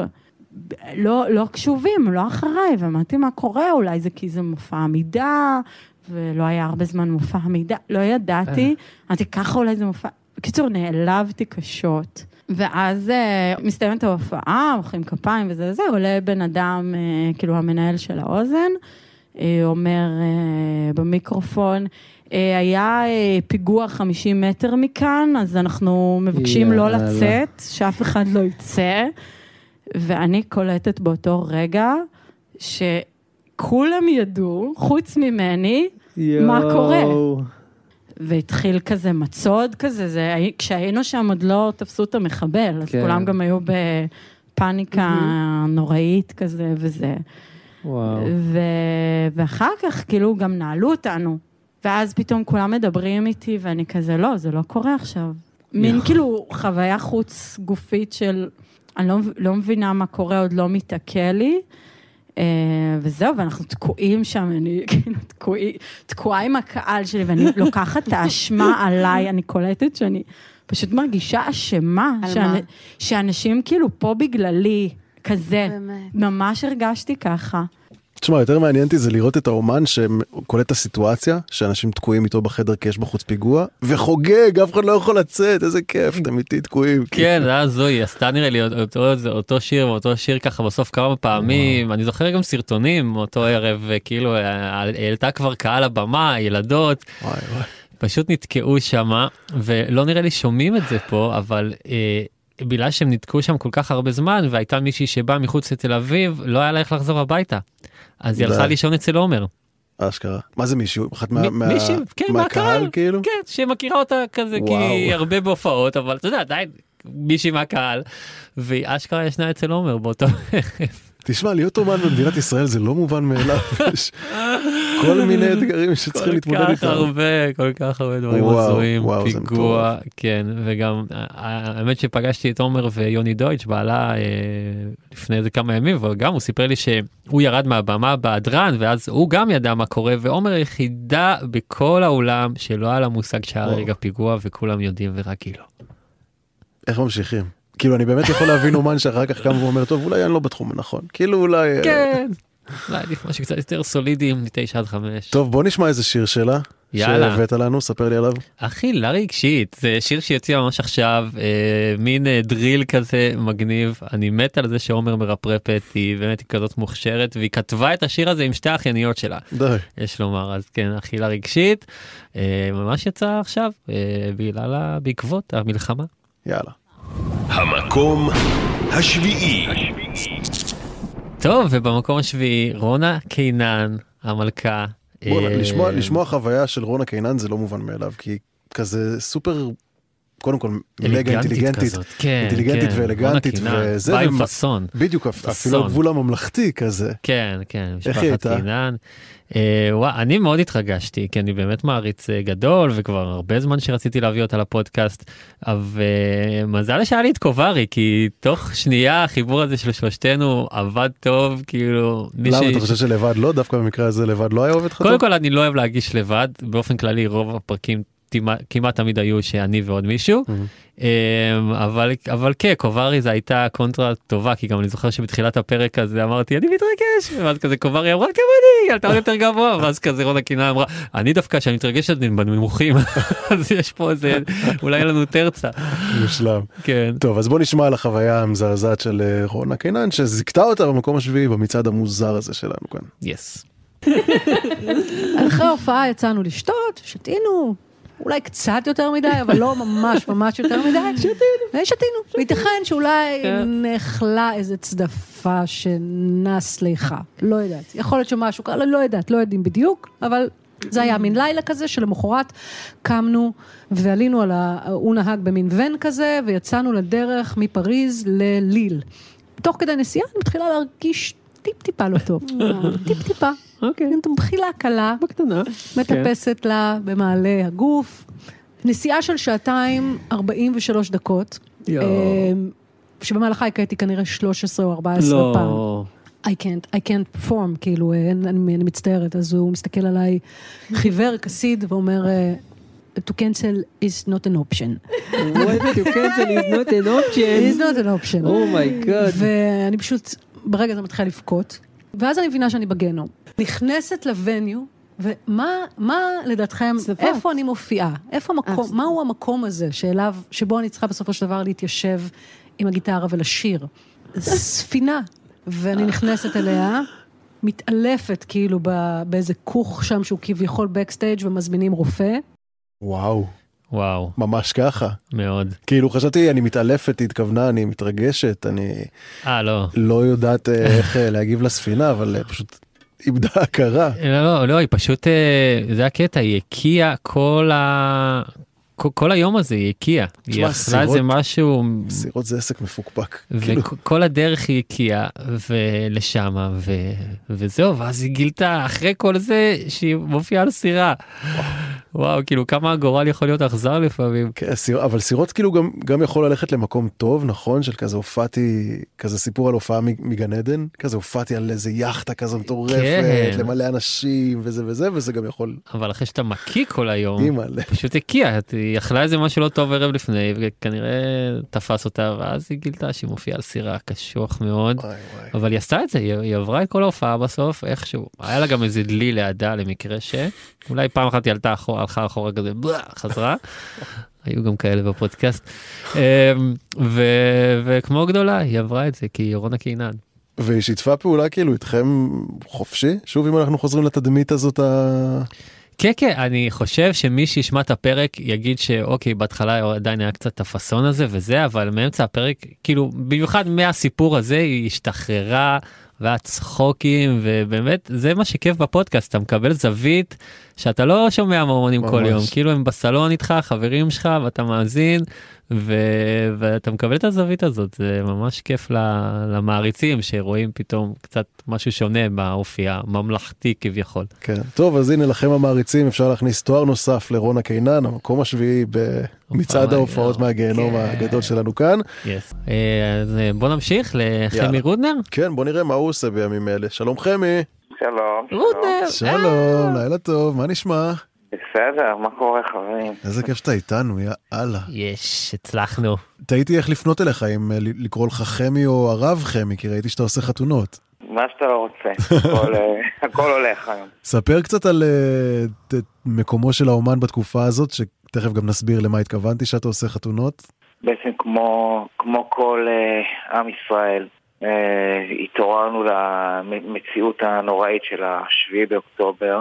לא, לא קשובים, לא אחריי, ואמרתי מה קורה, אולי זה כי זה מופע עמידה, ולא היה הרבה זמן מופע עמידה, לא ידעתי, אמרתי ככה אולי זה מופע, בקיצור, נעלבתי קשות. ואז אה, מסתיימת ההופעה, מוחאים כפיים וזה וזה, עולה בן אדם, אה, כאילו המנהל של האוזן, אה, אומר אה, במיקרופון, אה, היה אה, פיגוע 50 מטר מכאן, אז אנחנו מבקשים לא. לצאת, שאף אחד לא יצא. ואני קולטת באותו רגע שכולם ידעו, חוץ ממני, מה קורה? והתחיל כזה מצוד כזה, זה, כשהיינו שם עוד לא תפסו את המחבל, אז כן. כולם גם היו בפאניקה נוראית כזה וזה. וואו. ו... ואחר כך כאילו גם נעלו אותנו. ואז פתאום כולם מדברים איתי, ואני כזה, לא, זה לא קורה עכשיו. מין כאילו חוויה חוץ גופית של, אני לא, לא מבינה מה קורה, עוד לא מתעכל לי. אה, וזהו, ואנחנו תקועים שם, אני כאילו תקועי, תקועה עם הקהל שלי, ואני לוקחת את האשמה עליי, אני קולטת שאני פשוט מרגישה אשמה. על שאנ- מה? שאנשים כאילו פה בגללי, כזה. באמת. ממש הרגשתי ככה. תשמע, יותר מעניין אותי זה לראות את האומן שקולט את הסיטואציה, שאנשים תקועים איתו בחדר כי יש בחוץ פיגוע, וחוגג, אף אחד לא יכול לצאת, איזה כיף, אתם איתי תקועים. כן, זה היה זוהי, עשתה נראה לי אותו, אותו שיר ואותו שיר ככה בסוף כמה פעמים, אני זוכר גם סרטונים מאותו ערב, כאילו העלתה כבר קהל הבמה, ילדות. וואי וואי. פשוט נתקעו שמה ולא נראה לי שומעים את זה פה אבל אה, בגלל שהם נתקעו שם כל כך הרבה זמן והייתה מישהי שבאה מחוץ לתל אביב לא היה לה איך לחזור הביתה. אז היא. הלכה לישון אצל עומר. אשכרה. מה זה מישהו? אחת מה- מ- מה- מישהי, כן, מהקהל מהקהל, כאילו? כן, שמכירה אותה כזה כי וואו. היא הרבה בהופעות אבל אתה יודע עדיין מישהי מהקהל והיא אשכרה ישנה אצל עומר באותו תשמע, להיות אומן במדינת ישראל זה לא מובן מאליו. יש כל מיני אתגרים שצריכים להתמודד כל כך איתם. הרבה כל כך הרבה דברים הזויים פיגוע. כן וגם האמת שפגשתי את עומר ויוני דויטש בעלה אה, לפני איזה כמה ימים וגם הוא סיפר לי שהוא ירד מהבמה בהדרן ואז הוא גם ידע מה קורה ועומר היחידה בכל האולם שלא היה לה מושג שהיה. רגע פיגוע וכולם יודעים ורק היא לא. איך ממשיכים? כאילו, אני באמת יכול להבין אומן שאחר כך קם ואומר, טוב, אולי אני לא בתחום הנכון. כאילו, אולי... אה, כן. אולי עדיף משהו קצת יותר סולידי מתשע עד חמש. טוב, בוא נשמע איזה שיר שלה. יאללה. שהבאת לנו, ספר לי עליו. אכילה רגשית זה שיר שיוצא ממש עכשיו אה, מין אה, דריל כזה מגניב אני מת על זה שעומר מרפרפת היא באמת היא כזאת מוכשרת והיא כתבה את השיר הזה עם שתי האחייניות שלה די. יש לומר אז כן אכילה רגשית אה, ממש יצא עכשיו אה, בגלל בעקבות המלחמה. יאללה. המקום השביעי. טוב ובמקום השביעי רונה קינן המלכה. בוא, אה, לשמוע, לשמוע חוויה של רונה קינן זה לא מובן מאליו, כי היא כזה סופר, קודם כל, מגה אינטליגנטית, כזאת, כן, אינטליגנטית כן. ואלגנטית וזה, באה עם פאסון. בדיוק, פאסון. אפילו הגבול הממלכתי כזה. כן, כן, איך היא הייתה? קינן. אה, וואי, אני מאוד התרגשתי, כי אני באמת מעריץ אה, גדול, וכבר הרבה זמן שרציתי להביא אותה לפודקאסט, אבל אה, מזל שהיה לי את קוברי, כי תוך שנייה החיבור הזה של שלושתנו עבד טוב, כאילו... למה ש- אתה חושב שלבד לא? דווקא במקרה הזה לבד לא היה עובד לך קודם טוב? כל אני לא אוהב להגיש לבד, באופן כללי רוב הפרקים כמעט תמיד היו שאני ועוד מישהו. אמ, אבל אבל כן קוברי זה הייתה קונטרה טובה כי גם אני זוכר שבתחילת הפרק הזה אמרתי אני מתרגש ואז כזה קוברי אמרה גם אני היא עלתה עוד יותר גבוה ואז כזה רונה קינה אמרה אני דווקא כשאני מתרגשת אני בנמוכים אז יש פה איזה אולי לנו תרצה מושלם. כן טוב, אז בוא נשמע על החוויה המזעזעת של אה, רונה קינן, שזיכתה אותה במקום השביעי במצעד המוזר הזה שלנו כאן. יס אחרי ההופעה יצאנו לשתות, שתינו, אולי קצת יותר מדי, אבל לא ממש ממש יותר מדי. שתינו. שתינו. וייתכן שאולי נחלה איזה צדפה שנס ליחה. לא יודעת. יכול להיות שמשהו, כזה, לא יודעת, לא יודעים בדיוק, אבל זה היה מין לילה כזה שלמחרת קמנו ועלינו על ה... הוא נהג במין ון כזה, ויצאנו לדרך מפריז לליל. תוך כדי נסיעה אני מתחילה להרגיש טיפ-טיפה לא טוב. טיפ-טיפה. אוקיי בחילה קלה, בקטנה מטפסת לה במעלה הגוף. נסיעה של שעתיים 43 דקות, יואו. אמ, שבמהלכה הקראתי כנראה 13 או 14 פעם. לא I can't, I can't perform, כאילו, אני, אני, מצטערת, אז הוא מסתכל עליי חיוור, כסיד, ואומר, אה, to cancel is not an option. What to cancel is not an option. is not an option. Oh my God. ואני פשוט, ברגע זה מתחילה לבכות, ואז אני מבינה שאני בגיהנום. נכנסת ל venue, ומה מה לדעתכם, צבאות. איפה אני מופיעה? איפה המקום, אה, מהו המקום הזה שאליו, שבו אני צריכה בסופו של דבר להתיישב עם הגיטרה ולשיר? ספינה. ואני נכנסת אליה, מתעלפת כאילו באיזה כוך שם שהוא כביכול בקסטייג' ומזמינים רופא. וואו, וואו ממש ככה. מאוד כאילו חשבתי, אני מתעלפת, היא התכוונה, אני מתרגשת, אני אה לא לא יודעת אה, איך אה, להגיב לספינה, אבל פשוט איבדה הכרה. לא, לא, היא פשוט, אה, זה הקטע, היא הקיאה כל ה... כל, היום הזה היא הקיאה. היא אכלה איזה משהו, סירות זה עסק מפוקפק. כאילו, וכל הדרך היא הקיאה ולשמה, ו... וזהו, ואז היא גילתה אחרי כל זה שהיא מופיעה על סירה. וואו, כאילו כמה הגורל יכול להיות אכזר לפעמים. כן, סיר- אבל סירות כאילו גם, גם יכול ללכת למקום טוב, נכון? של כזה הופעתי, כזה סיפור על הופעה מגן עדן, כזה הופעתי על איזה יכטה כזו מטורפת, כן. למלא אנשים וזה וזה, וזה גם יכול, אבל אחרי שאתה מקיא כל היום. פשוט הקיאה, היא אכלה איזה משהו לא טוב ערב לפני, וכנראה תפס אותה, ואז היא גילתה שהיא מופיעה על סירה קשוח מאוד. אבל היא עשתה את זה, היא, היא עברה את כל ההופעה בסוף, איכשהו. היה לה גם איזה דלי לידה למקרה ש... אולי פעם אחת היא עלתה אחורה, הלכה אחורה כזה, בלה, חזרה. היו גם כאלה בפודקאסט. אמ, ו- וכמו גדולה, היא עברה את זה, כי היא רונה קינן. והיא שיתפה פעולה כאילו איתכם חופשי? שוב, אם אנחנו חוזרים לתדמית הזאת ה... כן, כן, אני חושב שמי שישמע את הפרק יגיד שאוקיי, בהתחלה עדיין היה קצת הפאסון הזה וזה, אבל מאמצע הפרק, כאילו, במיוחד מהסיפור הזה, היא השתחררה, והיה צחוקים, ובאמת, זה מה שכיף בפודקאסט, אתה מקבל זווית שאתה לא שומע מורמונים כל ממש. יום, כאילו הם בסלון איתך, חברים שלך, ואתה מאזין, ו... ואתה מקבל את הזווית הזאת, זה ממש כיף ל- למעריצים שרואים פתאום קצת משהו שונה באופי הממלכתי כביכול. כן. טוב, אז הנה לכם המעריצים, אפשר להכניס תואר נוסף לרונה קינן, המקום השביעי במצעד ההופעות מהגיהנום הגדול שלנו כאן. Yes. אה, אז אה, בוא נמשיך לחמי. רודנר. כן, בוא נראה מה הוא עושה בימים אלה. שלום חמי. שלום. רודנר. שלום, לילה טוב, מה נשמע? בסדר, מה קורה חברים? איזה כיף שאתה איתנו, יא אללה. יש, הצלחנו. תהיתי איך לפנות אליך, אם אה, לקרוא לך חמי או הרב חמי, כי ראיתי שאתה עושה חתונות. מה שאתה לא רוצה, הכל, אה, הכל הולך היום. ספר קצת על אה, ת- מקומו של האומן בתקופה הזאת, שתכף גם נסביר למה התכוונתי שאתה עושה חתונות. בעצם כמו, כמו כל אה, עם ישראל, אה, התעוררנו למציאות הנוראית של השביעי באוקטובר,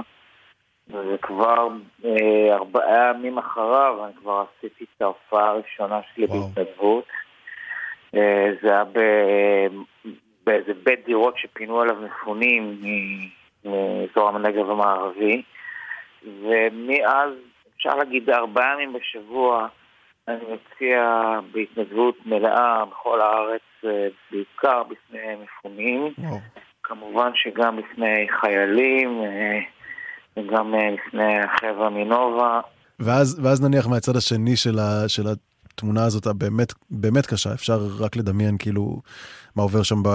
וכבר אה, ארבעה ימים אחריו אני כבר עשיתי את ההופעה הראשונה שלי בהתנדבות. אה, זה היה ב- באיזה בית דירות שפינו עליו מפונים מאזור הנגב המערבי, ומאז, אפשר להגיד, ארבעה ימים בשבוע אני מציע בהתנדבות מלאה בכל הארץ, אה, בעיקר בפני מפונים, כמובן שגם בפני חיילים, אה, וגם אה, בפני החבר'ה מנובה. ואז, ואז נניח מהצד השני של, ה, של התמונה הזאת הבאמת באמת קשה, אפשר רק לדמיין כאילו מה עובר שם ב,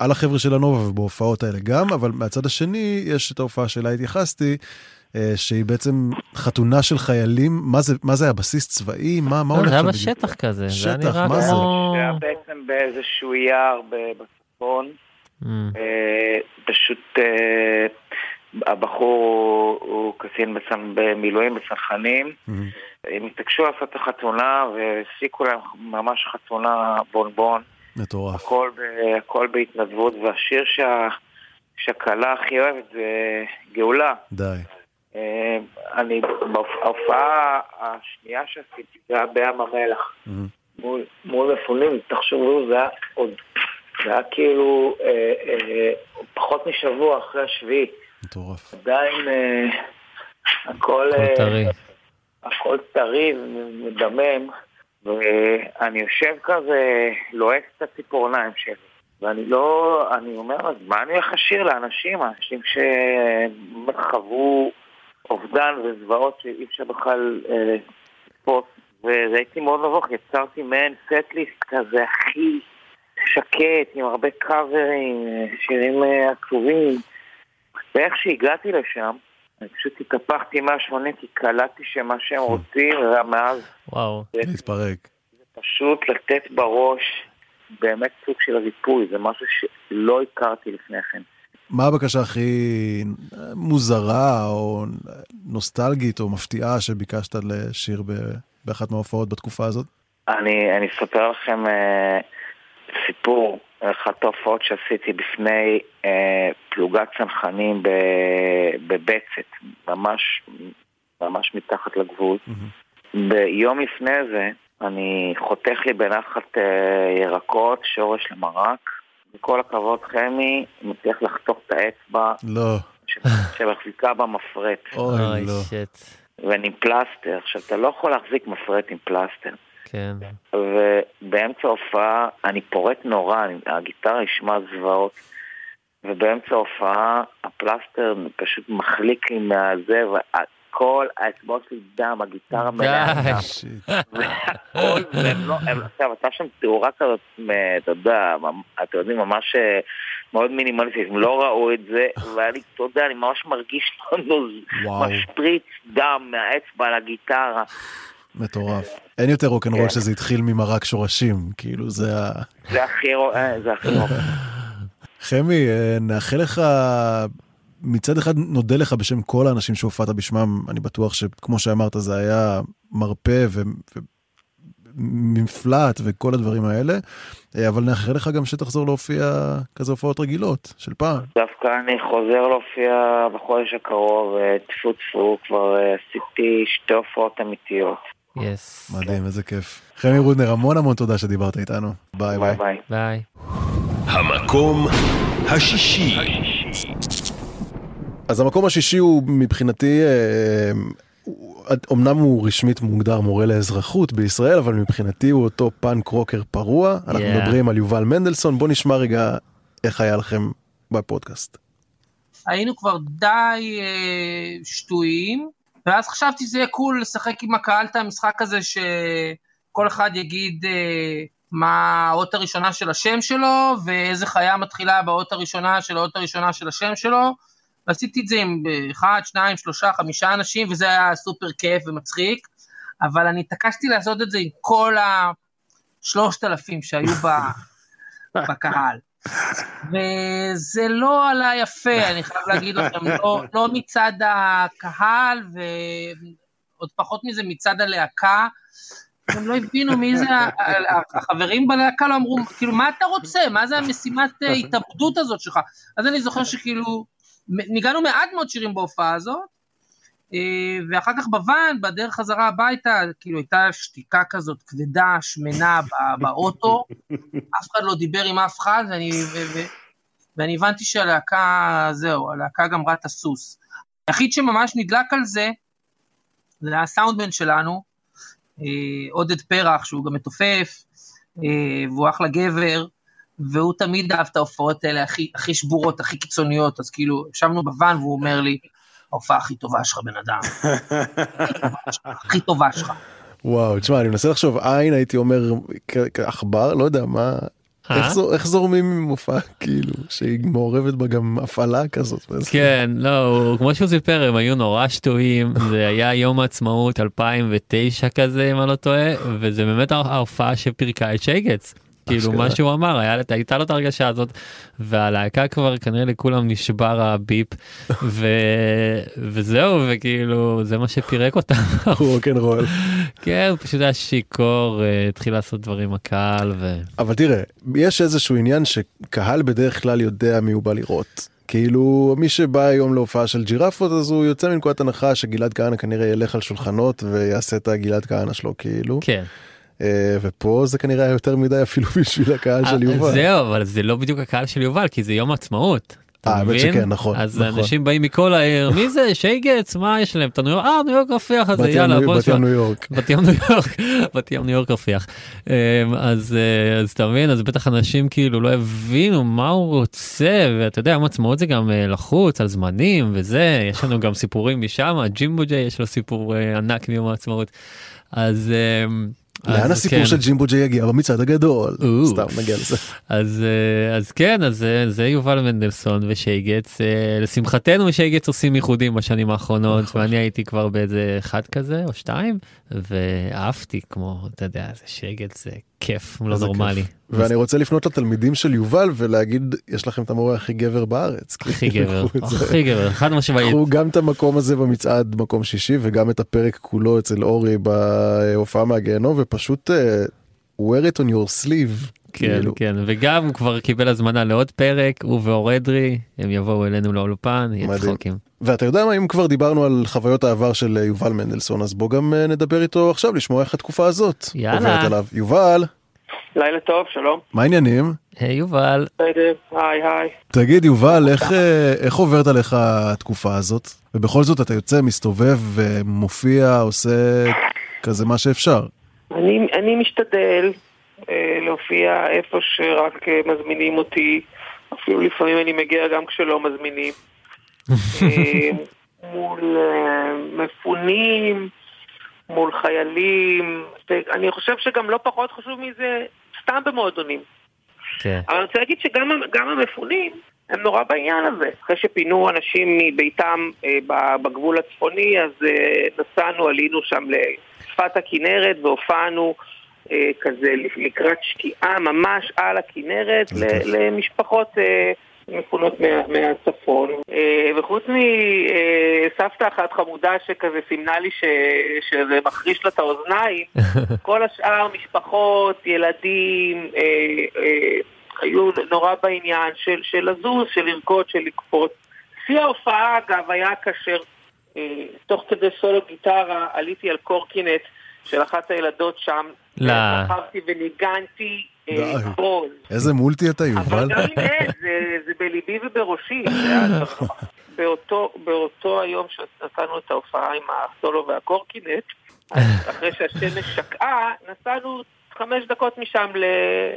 על החבר'ה של הנובה ובהופעות האלה גם, אבל מהצד השני יש את ההופעה שאליה התייחסתי, שהיא בעצם חתונה של חיילים, מה זה, מה זה היה, בסיס צבאי? מה, מה לא, הולך זה היה בשטח כזה, זה היה שטח, נראה מה זה? כמו... זה היה בעצם באיזשהו יער בצפון. Mm. אה, פשוט אה, הבחור הוא- הוא קצין במילואים בצנחנים. הם התעקשו לעשות את החתונה והפסיקו להם ממש חתונה בונבון. מטורף. הכל, הכל בהתנדבות, והשיר שה, שהכלה הכי אוהבת זה גאולה. די. אה, אני, בהופעה השנייה שעשיתי, זה היה בים המלח. מול, מול מפונים, תחשבו, זה היה עוד, זה היה כאילו אה, אה, פחות משבוע אחרי השביעי. מטורף. עדיין אה, הכל, אה, טרי. הכל טרי ומדמם, ואני יושב כזה, לועס את הציפורניים שלי. ואני לא, אני אומר, אז מה אני הולך לשיר לאנשים? אנשים שחוו אובדן וזוועות שאי אפשר בכלל אה, לתפוס. והייתי מאוד מבוך, יצרתי מעין סט-ליסט כזה הכי שקט, עם הרבה קאברים, אה, שירים אה, עצובים. ואיך שהגעתי לשם, אני פשוט התהפכתי 180 כי קלטתי שמה שהם רוצים, ומאז וואו. להתפרק. פשוט לתת בראש באמת סוג של ריפוי, זה משהו שלא הכרתי לפני כן. מה הבקשה הכי מוזרה או נוסטלגית או מפתיעה שביקשת לשיר באחת מההופעות בתקופה הזאת? אני, אני אספר לכם אה, סיפור, אחת ההופעות שעשיתי בפני אה, פלוגת צנחנים בבצת, ממש, ממש מתחת לגבול. ביום לפני זה אני חותך לי בנחת אה, ירקות, שורש למרק. בכל הכבוד חמי, מצליח לחתוך את האצבע לא. שמחזיקה במפרט. אוי, לא. שיט. ואני עם פלסטר. עכשיו, אתה לא יכול להחזיק מפרט עם פלסטר. כן. ובאמצע ההופעה אני פורט נורא, אני, הגיטרה ישמע זוועות. ובאמצע ההופעה הפלסטר פשוט מחליק לי מהזה, וכל האצבעות שלי דם, הגיטרה מלאה דם. והכל, לא, עכשיו, הייתה שם תאורה כזאת, אתה יודע, אתם יודעים, ממש אה, מאוד מינימליסטית, הם לא ראו את זה, והיה לי, אתה יודע, אני ממש מרגיש. משפריץ דם מהאצבע על הגיטרה. מטורף. אין יותר רוקנרול שזה התחיל ממרק שורשים, כאילו זה ה... זה הכי אה, רוק. חמי, אה, נאחל לך, מצד אחד נודה לך בשם כל האנשים שהופעת בשמם, אני בטוח שכמו שאמרת זה היה מרפא ו... ומפלט וכל הדברים האלה, אה, אבל נאחל לך גם שתחזור להופיע כזה הופעות רגילות של פעם. דווקא אני חוזר להופיע בחודש הקרוב, אה, טפו טפו, כבר אה, עשיתי שתי הופעות אמיתיות. Yes. מדהים, איזה כיף. חמי רודנר, המון המון תודה שדיברת איתנו. ביי ביי. ביי. ביי. המקום השישי. אז המקום השישי הוא מבחינתי, אה, הוא- אמנם הוא רשמית מוגדר מורה לאזרחות בישראל, אבל מבחינתי הוא אותו פאנק רוקר פרוע. אנחנו Yeah. מדברים על יובל מנדלסון, בוא נשמע רגע איך היה לכם בפודקאסט. היינו כבר די אה, שטויים, ואז חשבתי שזה יהיה קול לשחק עם הקהל את המשחק הזה שכל אחד יגיד אה, מה האות הראשונה של השם שלו, ואיזה חיה מתחילה באות הראשונה של האות הראשונה של השם שלו, ועשיתי את זה עם אחד, שניים, שלושה, חמישה אנשים, וזה היה סופר כיף ומצחיק, אבל אני התעקשתי לעשות את זה עם כל השלושת אלפים שהיו ב, בקהל. וזה לא עלה יפה, אני חייב להגיד לכם, לא, לא מצד הקהל ועוד פחות מזה מצד הלהקה. הם לא הבינו מי זה, החברים בלהקה לא אמרו, כאילו, מה אתה רוצה? מה זה המשימת אה, התאבדות הזאת שלך? אז אני זוכר שכאילו, ניגענו מעט מאוד שירים בהופעה הזאת, אה, ואחר כך בוואן, בדרך חזרה הביתה, כאילו הייתה שתיקה כזאת כבדה, שמנה באוטו, אף אחד לא דיבר עם אף אחד, ואני, ו, ו, ואני הבנתי שהלהקה, זהו, הלהקה גמרה את הסוס. היחיד שממש נדלק על זה, זה היה הסאונדמן שלנו, אה, עודד פרח, שהוא גם מתופף, אה, והוא אחלה גבר, והוא תמיד אהב את ההופעות האלה הכי, הכי שבורות, הכי קיצוניות, אז כאילו, ישבנו בוואן והוא אומר לי, ההופעה הכי טובה שלך, בן אדם. הכי טובה שלך. וואו, תשמע, אני מנסה לחשוב עין, הייתי אומר כעכבר, לא יודע מה, אה? איך זו- איך זורמים עם מופע כאילו, שהיא מעורבת בה גם הפעלה כזאת. כן, לא, כמו שהוא סיפר, הם היו נורא שטויים, זה היה יום העצמאות 2009 כזה, אם אני לא טועה, וזה באמת ההופעה שפירקה את שייגץ. כאילו. מה שהוא אמר, היה- הייתה לו את הרגשה הזאת, והלהקה כבר כנראה לכולם נשבר הביפ, ו... וזהו, וכאילו זה מה שפירק אותם. רוקנרול. כן, פשוט היה שיכור, אה, התחיל לעשות דברים הקהל, ו... אבל תראה, יש איזשהו עניין שקהל בדרך כלל יודע מי הוא בא לראות. כאילו מי שבא היום להופעה של ג'ירפות אז הוא יוצא מנקודת הנחה שגלעד כהנא כנראה ילך על שולחנות ויעשה את הגלעד כהנא שלו כאילו. כן. אה, ופה זה כנראה יותר מדי אפילו בשביל הקהל של אה, יובל. זהו, אבל זה לא בדיוק הקהל של יובל, כי זה יום העצמאות. אתה אה, האמת מבין? שכן, נכון, אז נכון. אנשים באים מכל העיר, מי זה? שייגץ? מה יש להם? את הניו יורק? אה, ניו יורק רפיח בת ים יאללה, ניו- בוא בת נשמע. ים ניו יורק. בת ים ניו יורק, בת ים ניו יורק רפיח. אמ, אז אז אתה מבין, אז בטח אנשים כאילו לא הבינו מה הוא רוצה, ואתה יודע, יום עצמאות זה גם לחוץ על זמנים וזה, יש לנו גם סיפורים משם, ג'ימבו ג'יי יש לו סיפור ענק מיום העצמאות. אז... לאן אז הסיפור כן. של ג'ימבו ג'יי יגיע במצעד הגדול? סתם נגיע לזה. אז אה, אז כן אז אה, זה יובל מנדלסון ושייגץ אה, לשמחתנו שייגץ עושים ייחודים בשנים האחרונות נכון. ואני הייתי כבר באיזה אחד כזה או שתיים ואהבתי כמו אתה יודע זה שייגץ זה כיף לא איזה נורמלי. ואני רוצה לפנות לתלמידים של יובל ולהגיד יש לכם את המורה הכי גבר בארץ. הכי כאילו, גבר. הכי גבר חד משמעית. קחו גם את המקום הזה במצעד מקום שישי וגם את הפרק כולו אצל אורי בהופעה מהגיהנום ופשוט אה, wear it on your sleeve. כן כאילו. כן וגם הוא כבר קיבל הזמנה לעוד פרק הוא ואור אדרי הם יבואו אלינו לאולפן יהיה. צחוקים. ואתה יודע מה אם כבר דיברנו על חוויות העבר של אה, יובל מנדלסון אז בוא גם אה, נדבר איתו עכשיו לשמוע איך התקופה הזאת יאללה. עוברת עליו. יובל לילה טוב, שלום. מה העניינים? היי יובל. בסדר, היי היי. תגיד יובל איך אה, איך עוברת עליך התקופה הזאת ובכל זאת אתה יוצא מסתובב ומופיע עושה כזה מה שאפשר. אני, אני משתדל אה, להופיע איפה שרק אה, מזמינים אותי, אפילו לפעמים אני מגיע גם כשלא מזמינים. אה, מול אה, מפונים, מול חיילים, אני חושב שגם לא פחות חשוב מזה, סתם במועדונים. כן. אבל אני רוצה להגיד שגם גם המפונים הם נורא בעניין הזה. אחרי שפינו אנשים מביתם אה, בגבול הצפוני, אז אה, נסענו, עלינו שם לכפר שפת הכנרת והופענו אה, כזה לקראת שקיעה ממש על הכנרת ל- למשפחות אה, מפונות מה, מהצפון. אה, וחוץ מסבתא אחת חמודה שכזה סימנה לי ש, שזה מחריש לה את האוזניים, כל השאר משפחות, ילדים, אה, אה, היו נורא בעניין של, של לזוז, של לרקוד, של לקפוץ. שיא ההופעה אגב היה כאשר אה, תוך כדי סולו גיטרה עליתי על קורקינט של אחת הילדות שם, לא. רכבתי וניגנתי אה. איזה מולטי אתה, יובל? אבל גם אין, זה, זה בליבי ובראשי. באותו, היום שנתנו את ההופעה עם הסולו והקורקינט, אחרי שהשמש שקעה, נסענו חמש דקות משם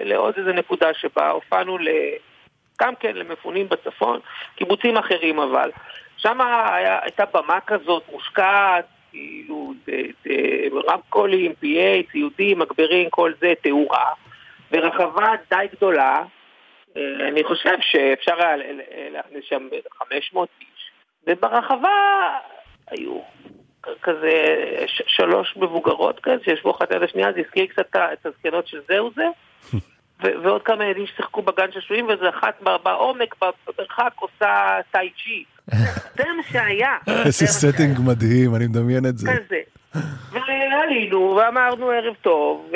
לעוד איזה נקודה שבה הופענו גם כן למפונים בצפון, קיבוצים אחרים אבל. שם הייתה במה כזאת מושקעת, כאילו, רמקולים, PA, ציודים, מגברים, כל זה, תאורה, ורחבה די גדולה, אה, אני חושב שאפשר היה להכניס שם 500 איש, וברחבה היו כזה שלוש מבוגרות כאלה שישבו אחת ליד השנייה, זה הזכיר קצת את הזקנות של זהו זה, ועוד כמה ילדים ששיחקו בגן שעשועים, ואיזה אחת בעומק, במרחק, עושה טאי צ'י. זה מה שהיה. איזה setting מדהים, אני מדמיין את זה. כזה. ועלינו ואמרנו ערב טוב,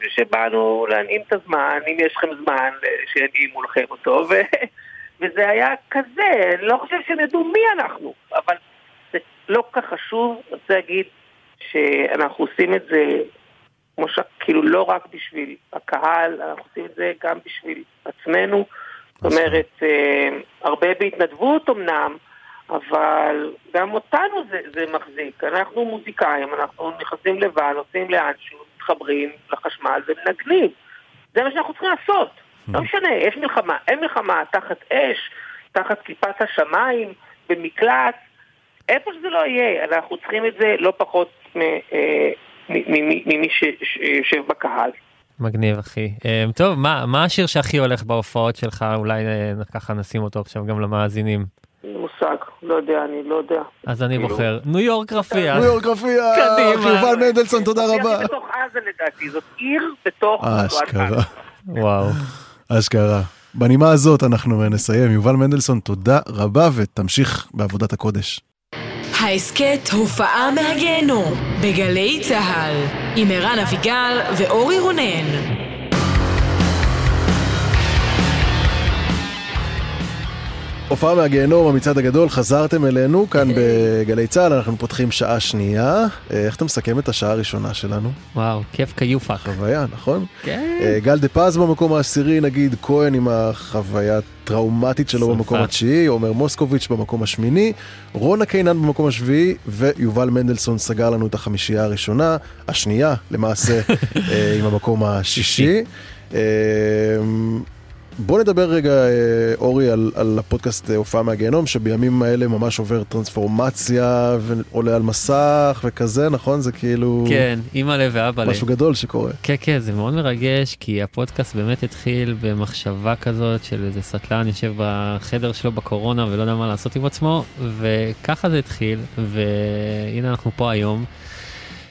ושבאנו להנעים את הזמן, אם יש לכם זמן, שינעימו לכם אותו, ו- וזה היה כזה, אני לא חושב שהם ידעו מי אנחנו, אבל זה לא כל כך חשוב, אני רוצה להגיד שאנחנו עושים את זה, כמו ש... כאילו לא רק בשביל הקהל, אנחנו עושים את זה גם בשביל עצמנו, זאת אומרת, אה, הרבה בהתנדבות אמנם, אבל גם אותנו זה, זה מחזיק. אנחנו מוזיקאים, אנחנו נכנסים לבן, נוסעים לאנשהו, מתחברים לחשמל ומנגנים. זה מה שאנחנו צריכים לעשות. לא משנה, יש מלחמה, אין מלחמה, תחת אש, תחת כיפת השמיים, במקלט, איפה שזה לא יהיה, אנחנו צריכים את זה לא פחות אה, ממי שיושב בקהל. מגניב אחי. אה, טוב, מה מה השיר שהכי הולך בהופעות שלך? אולי אה, ככה נשים אותו עכשיו גם למאזינים. מושג, לא יודע, אני לא יודע. אז אני כאילו- בוחר ניו יורק רפיח. ניו יורק רפיח, קדימה. יובל מנדלסון, תודה רבה. זה בתוך עזה לדעתי, זאת עיר בתוך אשכרה. וואו. אשכרה. בנימה הזאת אנחנו נסיים. יובל מנדלסון, תודה רבה ותמשיך בעבודת הקודש. ההסכת הופעה מהגיהנום בגלי צה"ל עם ערן אביגל ואורי רונן. הופעה מהגיהנום, המצעד הגדול, חזרתם אלינו כאן בגלי צה"ל, אנחנו פותחים שעה שנייה. אה, איך אתה מסכם את השעה הראשונה שלנו? וואו, כיף כיופח. חוויה, נכון? כן. אה, גל דה פז במקום העשירי, נגיד כהן עם החוויה הטראומטית שלו שרפה. במקום התשיעי, עומר מוסקוביץ' במקום השמיני, רונה קינן במקום השביעי, ויובל מנדלסון סגר לנו את החמישייה הראשונה, השנייה למעשה, אה, עם המקום השישי. בוא נדבר רגע, אה, אורי, על, על הפודקאסט אה, הופעה מהגיהנום, שבימים האלה ממש עובר טרנספורמציה ועולה על מסך וכזה, נכון? זה כאילו... כן, אימא לב ואבא לב. משהו גדול שקורה. כן, כן, זה מאוד מרגש, כי הפודקאסט באמת התחיל במחשבה כזאת של איזה סטלן יושב בחדר שלו בקורונה ולא יודע מה לעשות עם עצמו, וככה זה התחיל, והנה אנחנו פה היום.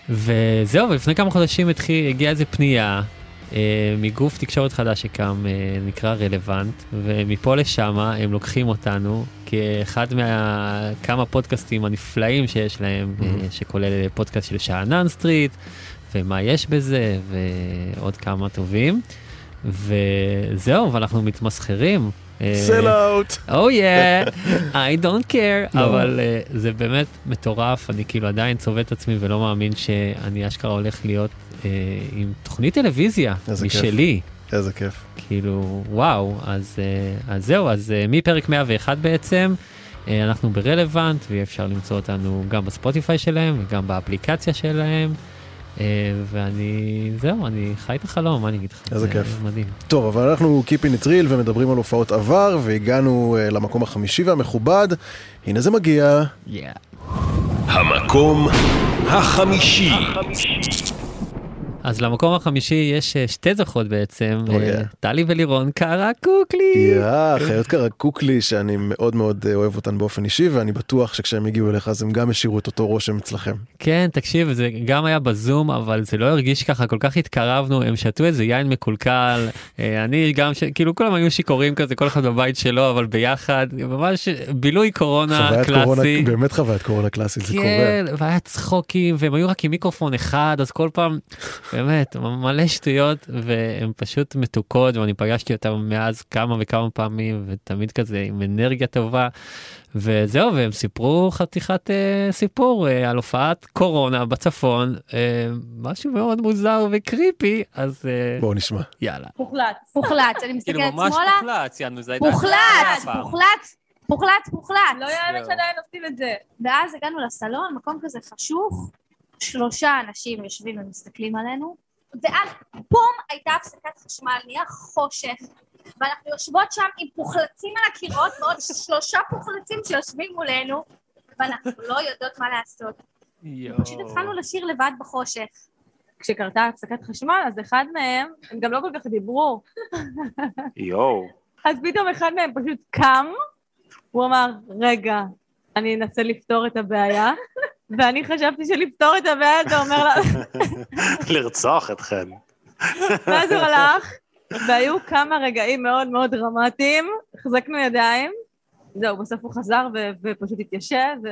וזהו, ולפני כמה חודשים התחיל, הגיעה איזה פנייה מגוף תקשורת חדש שקם, אה, נקרא רלוונט, ומפה לשם הם לוקחים אותנו כאחד מהכמה פודקאסטים הנפלאים שיש להם, אה, שכולל פודקאסט של שאנן סטריט, ומה יש בזה, ועוד כמה טובים. וזהו, ואנחנו מתמסחרים. Sell out. או יא, I don't care, לא. אבל אה, זה באמת מטורף, אני כאילו עדיין צובט את עצמי ולא מאמין שאני אשכרה הולך להיות אה, עם תוכנית טלוויזיה איזה כיף. משלי. איזה כיף. כאילו, וואו, אז, אה, אז זהו, אז אה, מפרק 101 בעצם, אה, אנחנו ברלוונט, ואפשר למצוא אותנו גם בספוטיפיי שלהם וגם באפליקציה שלהם. אה, ואני, זהו, אני חי את החלום, מה אני אגיד לך? איזה זה כיף. מדהים. טוב, אבל אנחנו keeping it real ומדברים על הופעות עבר, והגענו uh, למקום החמישי והמכובד. הנה זה מגיע. Yeah. המקום החמישי. אז למקום החמישי יש אה, שתי זוכות בעצם, אה, yeah. טלי ולירון קרקוקלי. יא, חיות קרקוקלי שאני מאוד מאוד אה, אוהב אותן באופן אישי, ואני בטוח שכשהם הגיעו אליך אז הם גם השאירו את אותו רושם אצלכם. כן, תקשיב, זה גם היה בזום, אבל זה לא הרגיש ככה, כל כך התקרבנו, הם שתו איזה יין מקולקל, אני גם, ש... כאילו כולם היו שיכורים כזה, כל אחד בבית שלו, אבל ביחד, ממש בילוי קורונה קלאסי. באמת חוויית קורונה קלאסית, זה קורה. כן, והיה צחוקים, והם היו רק עם מיקרופון אחד, אז כל פעם, באמת, מלא שטויות, והן פשוט מתוקות, ואני פגשתי אותם מאז כמה וכמה פעמים, ותמיד כזה עם אנרגיה טובה, וזהו, והם סיפרו חתיכת אה, סיפור אה, על הופעת קורונה בצפון, אה, משהו מאוד מוזר וקריפי, אז אה, בואו נשמע. יאללה. מוחלט. מוחלט, אני מסתכלת כאילו ממש שמאלה. מוחלט, יענו, זה הייתה... מוחלט, פעם. מוחלט, מוחלט, מוחלט. לא יאמן שעדיין עושים את זה. ואז הגענו לסלון, מקום כזה חשוך, שלושה אנשים יושבים ומסתכלים עלינו, ואז בום, הייתה הפסקת חשמל, נהיה חושך, ואנחנו יושבות שם עם פוחלצים על הקירות, ועוד שלושה פוחלצים שיושבים מולנו, ואנחנו לא יודעות מה לעשות. פשוט התחלנו לשיר לבד בחושך. כשקרתה הפסקת חשמל, אז אחד מהם, הם גם לא כל כך דיברו, יואו. אז פתאום אחד מהם פשוט קם, הוא אמר, רגע, אני אנסה לפתור את הבעיה, ואני חשבתי שלפתור את הבעיה זה אומר לה... לרצוח אתכם. ואז הוא הלך, והיו כמה רגעים מאוד מאוד דרמטיים, החזקנו ידיים, זהו, בסוף הוא חזר ו- ופשוט התיישב, ו...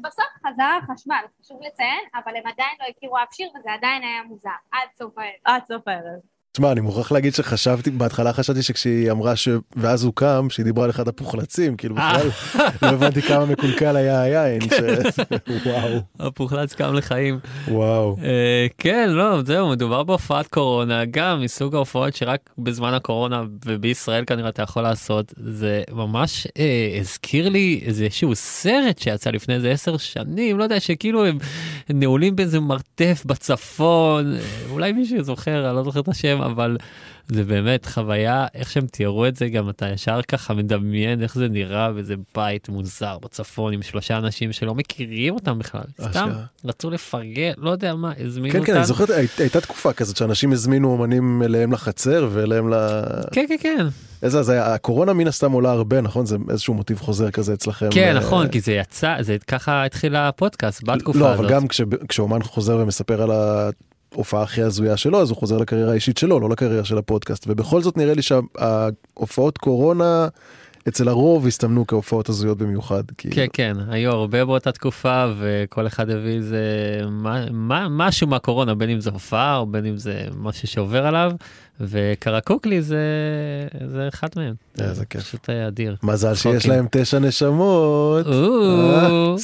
בסוף חזר החשמל, חשוב לציין, אבל הם עדיין לא הכירו אף שיר, וזה עדיין היה מוזר, עד סוף הערב. עד סוף הערב. תשמע, אני מוכרח להגיד שחשבתי, בהתחלה חשבתי שכשהיא אמרה ש... ואז הוא קם, שהיא דיברה על אחד הפוחלצים, כאילו בכלל לא הבנתי כמה מקולקל היה היין, ש... וואו. הפוחלץ קם לחיים. וואו. אה, כן, לא, זהו, מדובר בהופעת קורונה, גם מסוג ההופעות שרק בזמן הקורונה ובישראל כנראה אתה יכול לעשות, זה ממש אה, הזכיר לי איזשהו סרט שיצא לפני איזה עשר שנים, לא יודע, שכאילו הם נעולים באיזה מרתף בצפון, אה, אולי מישהו זוכר, אני לא זוכר את השם, אבל זה באמת חוויה, איך שהם תיארו את זה, גם אתה ישר ככה מדמיין איך זה נראה באיזה בית מוזר בצפון עם שלושה אנשים שלא מכירים אותם בכלל, סתם אשכרה. רצו לפרגן, לא יודע מה, הזמינו כן, אותם. כן, אני זוכר, הי- הייתה תקופה כזאת שאנשים הזמינו אומנים אליהם לחצר ואליהם ל... כן, כן, כן. איזה, אז הקורונה מן הסתם עולה הרבה, נכון? זה איזשהו מוטיב חוזר כזה אצלכם. כן, אה, נכון, כי זה יצא, זה ככה התחיל הפודקאסט בתקופה לא, הזאת. אבל גם כש- כשאומן חוזר ומספר על ההופעה הכי הזויה שלו, אז הוא חוזר לקריירה האישית שלו, לא לקריירה של הפודקאסט. ובכל זאת נראה לי שההופעות קורונה אצל הרוב הסתמנו כהופעות הזויות במיוחד. כי... כן, כן, היו הרבה באותה תקופה, וכל אחד הביא איזה מה, מה, משהו מהקורונה, בין אם זה הופעה או בין אם זה משהו שעובר עליו, וקרקוקלי זה, זה אחד מהם. איזה כיף. פשוט היה אדיר. מזל שיש. להם תשע נשמות. אה.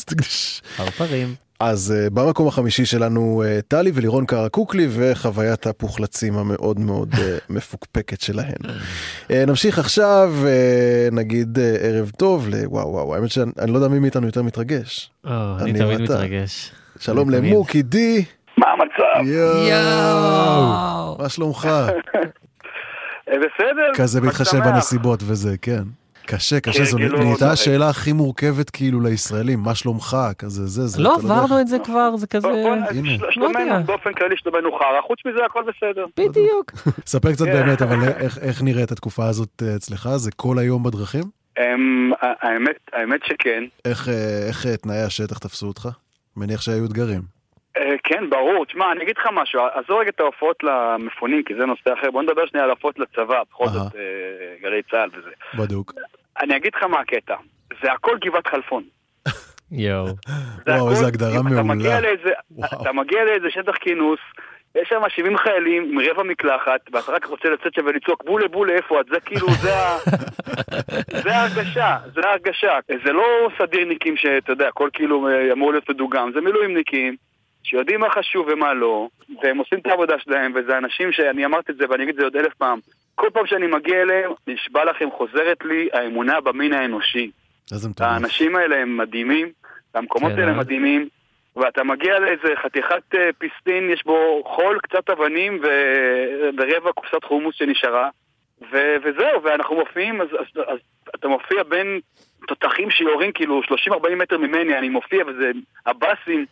פרפרים. אז uh, במקום החמישי שלנו uh, טלי ולירון קרקוקלי וחוויית הפוחלצים המאוד מאוד uh, מפוקפקת שלהן. uh, נמשיך עכשיו, uh, נגיד uh, ערב טוב, לוואו וואו, האמת שאני אני לא יודע מי מאיתנו יותר מתרגש. או, אני אני תמיד ואתה. מתרגש. שלום. למוקי די. מה המצב? יואו, מה שלומך? בסדר. כזה בהתחשב. בנסיבות וזה, כן. קשה, קשה, כן, זו כאילו, נהייתה לא- השאלה הכי מורכבת כאילו לישראלים, מה שלומך, כזה זה, זה. לא עברנו את זה כבר, זה כזה... הנה. לא שלומנו, יודע. באופן כללי שלומנו חרא, חוץ מזה הכל בסדר. בדיוק. ספר קצת כן. באמת, אבל איך- איך נראית התקופה הזאת אה, אצלך? זה כל היום בדרכים? אמ, האמת, האמת שכן. איך, אה, איך אה, תנאי השטח תפסו אותך? מניח שהיו אתגרים. אה, כן, ברור. תשמע, אני אגיד לך משהו, עזוב רגע את ההופעות למפונים, כי זה נושא אחר. בוא נדבר שנייה על ההופעות לצבא, בכל. זאת אה, גלי צה"ל וזה. בדוק. אני אגיד לך מה הקטע. זה הכל גבעת חלפון. יואו. זה וואו, איזה הגדרה אתה מעולה. אתה מגיע לאיזה שטח כינוס, יש שם 70 חיילים עם רבע מקלחת, ואתה רק רוצה לצאת שם ולצעוק בולה בולה איפה את, זה כאילו, זה ה... זה ההרגשה, זה ההרגשה. זה לא סדירניקים שאתה יודע, הכל כאילו אה, אמור להיות מדוגם, זה מילואימניקים שיודעים מה חשוב ומה לא, והם עושים את העבודה שלהם, וזה אנשים שאני אמרתי את זה ואני אגיד את זה עוד אלף פעם. כל פעם שאני מגיע אליהם, נשבע לכם, חוזרת לי האמונה במין האנושי. האנשים האלה הם מדהימים, המקומות כן, האלה אה? מדהימים, ואתה מגיע לאיזה חתיכת אה, פיסטין, יש בו חול, קצת אבנים ורבע קופסת חומוס שנשארה, ו- וזהו, ואנחנו מופיעים, אז, אז, אז אתה מופיע בין תותחים שיורים כאילו 30-40 מטר ממני, אני מופיע וזה הבאסים,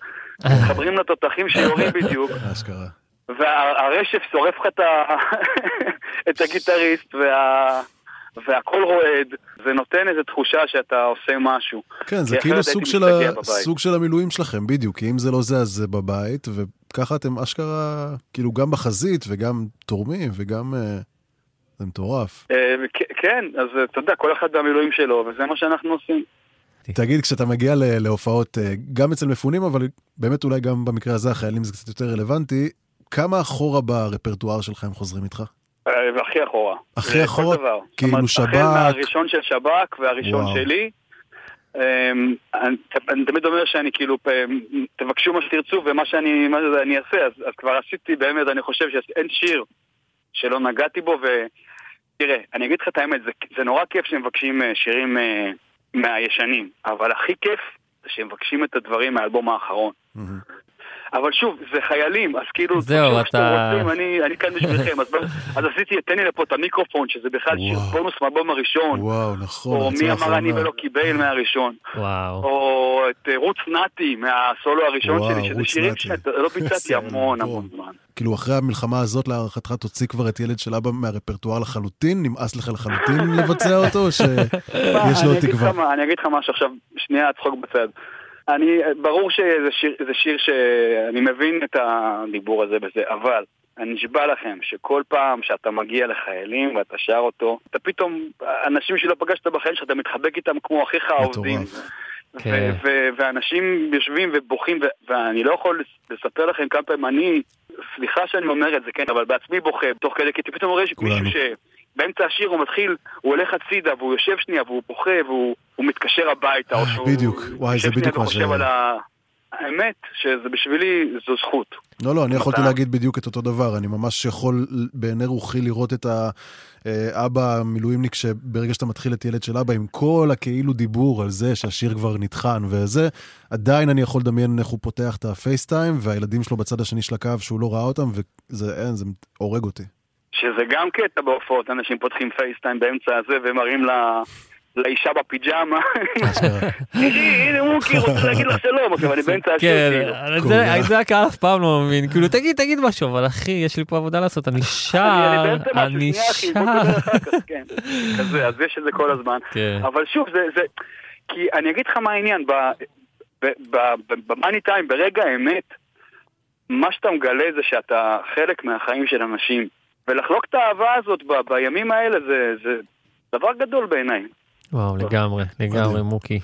מתחברים לתותחים שיורים בדיוק. אשכרה. והרשף שורף לך את הגיטריסט, וה... והכל רועד, זה נותן איזו תחושה שאתה עושה משהו. כן, זה כאילו סוג של, ה... סוג של המילואים שלכם, בדיוק, כי אם זה לא זה, אז זה בבית, וככה אתם אשכרה, כאילו גם בחזית וגם תורמים וגם... אה, זה מטורף. אה, כן, אז אתה יודע, כל אחד והמילואים שלו, וזה מה שאנחנו עושים. תגיד, כשאתה מגיע ל- להופעות, אה, גם אצל מפונים, אבל באמת אולי גם במקרה הזה החיילים זה קצת יותר רלוונטי, כמה אחורה ברפרטואר שלך הם חוזרים איתך? אה, והכי אחורה. הכי לכל אחורה? כאילו שב"כ? החל מהראשון של שב"כ והראשון וואו. שלי. אמ, אני אני תמיד אומר שאני כאילו, תבקשו מה שתרצו ומה שאני מה אני אעשה, אז, אז כבר עשיתי באמת, אני חושב שאין שיר שלא נגעתי בו, ותראה, אני אגיד לך את האמת, זה, זה נורא כיף שמבקשים אה, שירים אה, מהישנים, אבל הכי כיף זה שמבקשים את הדברים מהאלבום האחרון. אבל שוב, זה חיילים, אז כאילו, זהו, אתה- רוצים, אני, אני כאן בשבילכם, אז, אז עשיתי, תן לי לפה את המיקרופון, שזה בכלל שיר בונוס מהאלבום הראשון, וואו, נכון, או מי אמר אני. ולא קיבל מהראשון, וואו. או את אה, רוץ נתי מהסולו הראשון וואו, שלי, שזה שירים. שלא ביצעתי המון אלבום. המון זמן. כאילו אחרי המלחמה הזאת להערכתך תוציא כבר את ילד של אבא מהרפרטואר לחלוטין? נמאס לך לחלוטין לבצע אותו, או שיש לו תקווה? אני אגיד לך משהו עכשיו, שנייה צחוק בצד. אני, ברור שזה שיר, זה שיר שאני מבין את הדיבור הזה בזה, אבל אני נשבע לכם שכל פעם שאתה מגיע לחיילים ואתה שר אותו, אתה פתאום, אנשים שלא פגשת בחיים שלך, אתה מתחבק איתם כמו אחיך העובדים. כן. ואנשים יושבים ובוכים, ואני לא יכול לס- לספר לכם כמה פעמים אני, סליחה שאני אומר את זה, כן, אבל בעצמי בוכה תוך כדי, כי פתאום רואה מישהו שבאמצע השיר הוא מתחיל, הוא הולך הצידה והוא יושב שנייה והוא בוכה והוא הוא מתקשר הביתה, שהוא בדיוק, וואי, זה בדיוק מה ש... האמת שזה בשבילי זו זכות. לא, לא, אני יכולתי להגיד בדיוק את אותו דבר. אני ממש יכול בעיני רוחי לראות את האבא המילואימניק שברגע שאתה מתחיל את ילד של אבא עם כל הכאילו דיבור על זה שהשיר כבר נטחן וזה, עדיין אני יכול לדמיין איך הוא פותח את הפייסטיים והילדים שלו בצד השני של הקו שהוא לא ראה אותם, וזה אין, זה הורג אותי. שזה גם קטע בהופעות, אנשים פותחים פייסטיים באמצע הזה ומראים לה... לאישה בפיג'מה. תראי, הנה מוקי רוצה להגיד לך שלום, עכשיו אני באמצע השיר. כן, כאילו. זה- הקהל אף פעם לא מבין, כאילו תגיד, תגיד משהו, אבל אחי, יש לי פה עבודה לעשות, אני שר, אני שר. כן. אז יש את זה כל הזמן. כן. אבל שוב, זה, זה, כי אני אגיד לך מה העניין, במאני טיים, ברגע האמת, מה שאתה מגלה זה שאתה חלק מהחיים של אנשים, ולחלוק את האהבה הזאת ב, בימים האלה זה, זה דבר גדול בעיניי. וואו, לגמרי, לגמרי, מוקי.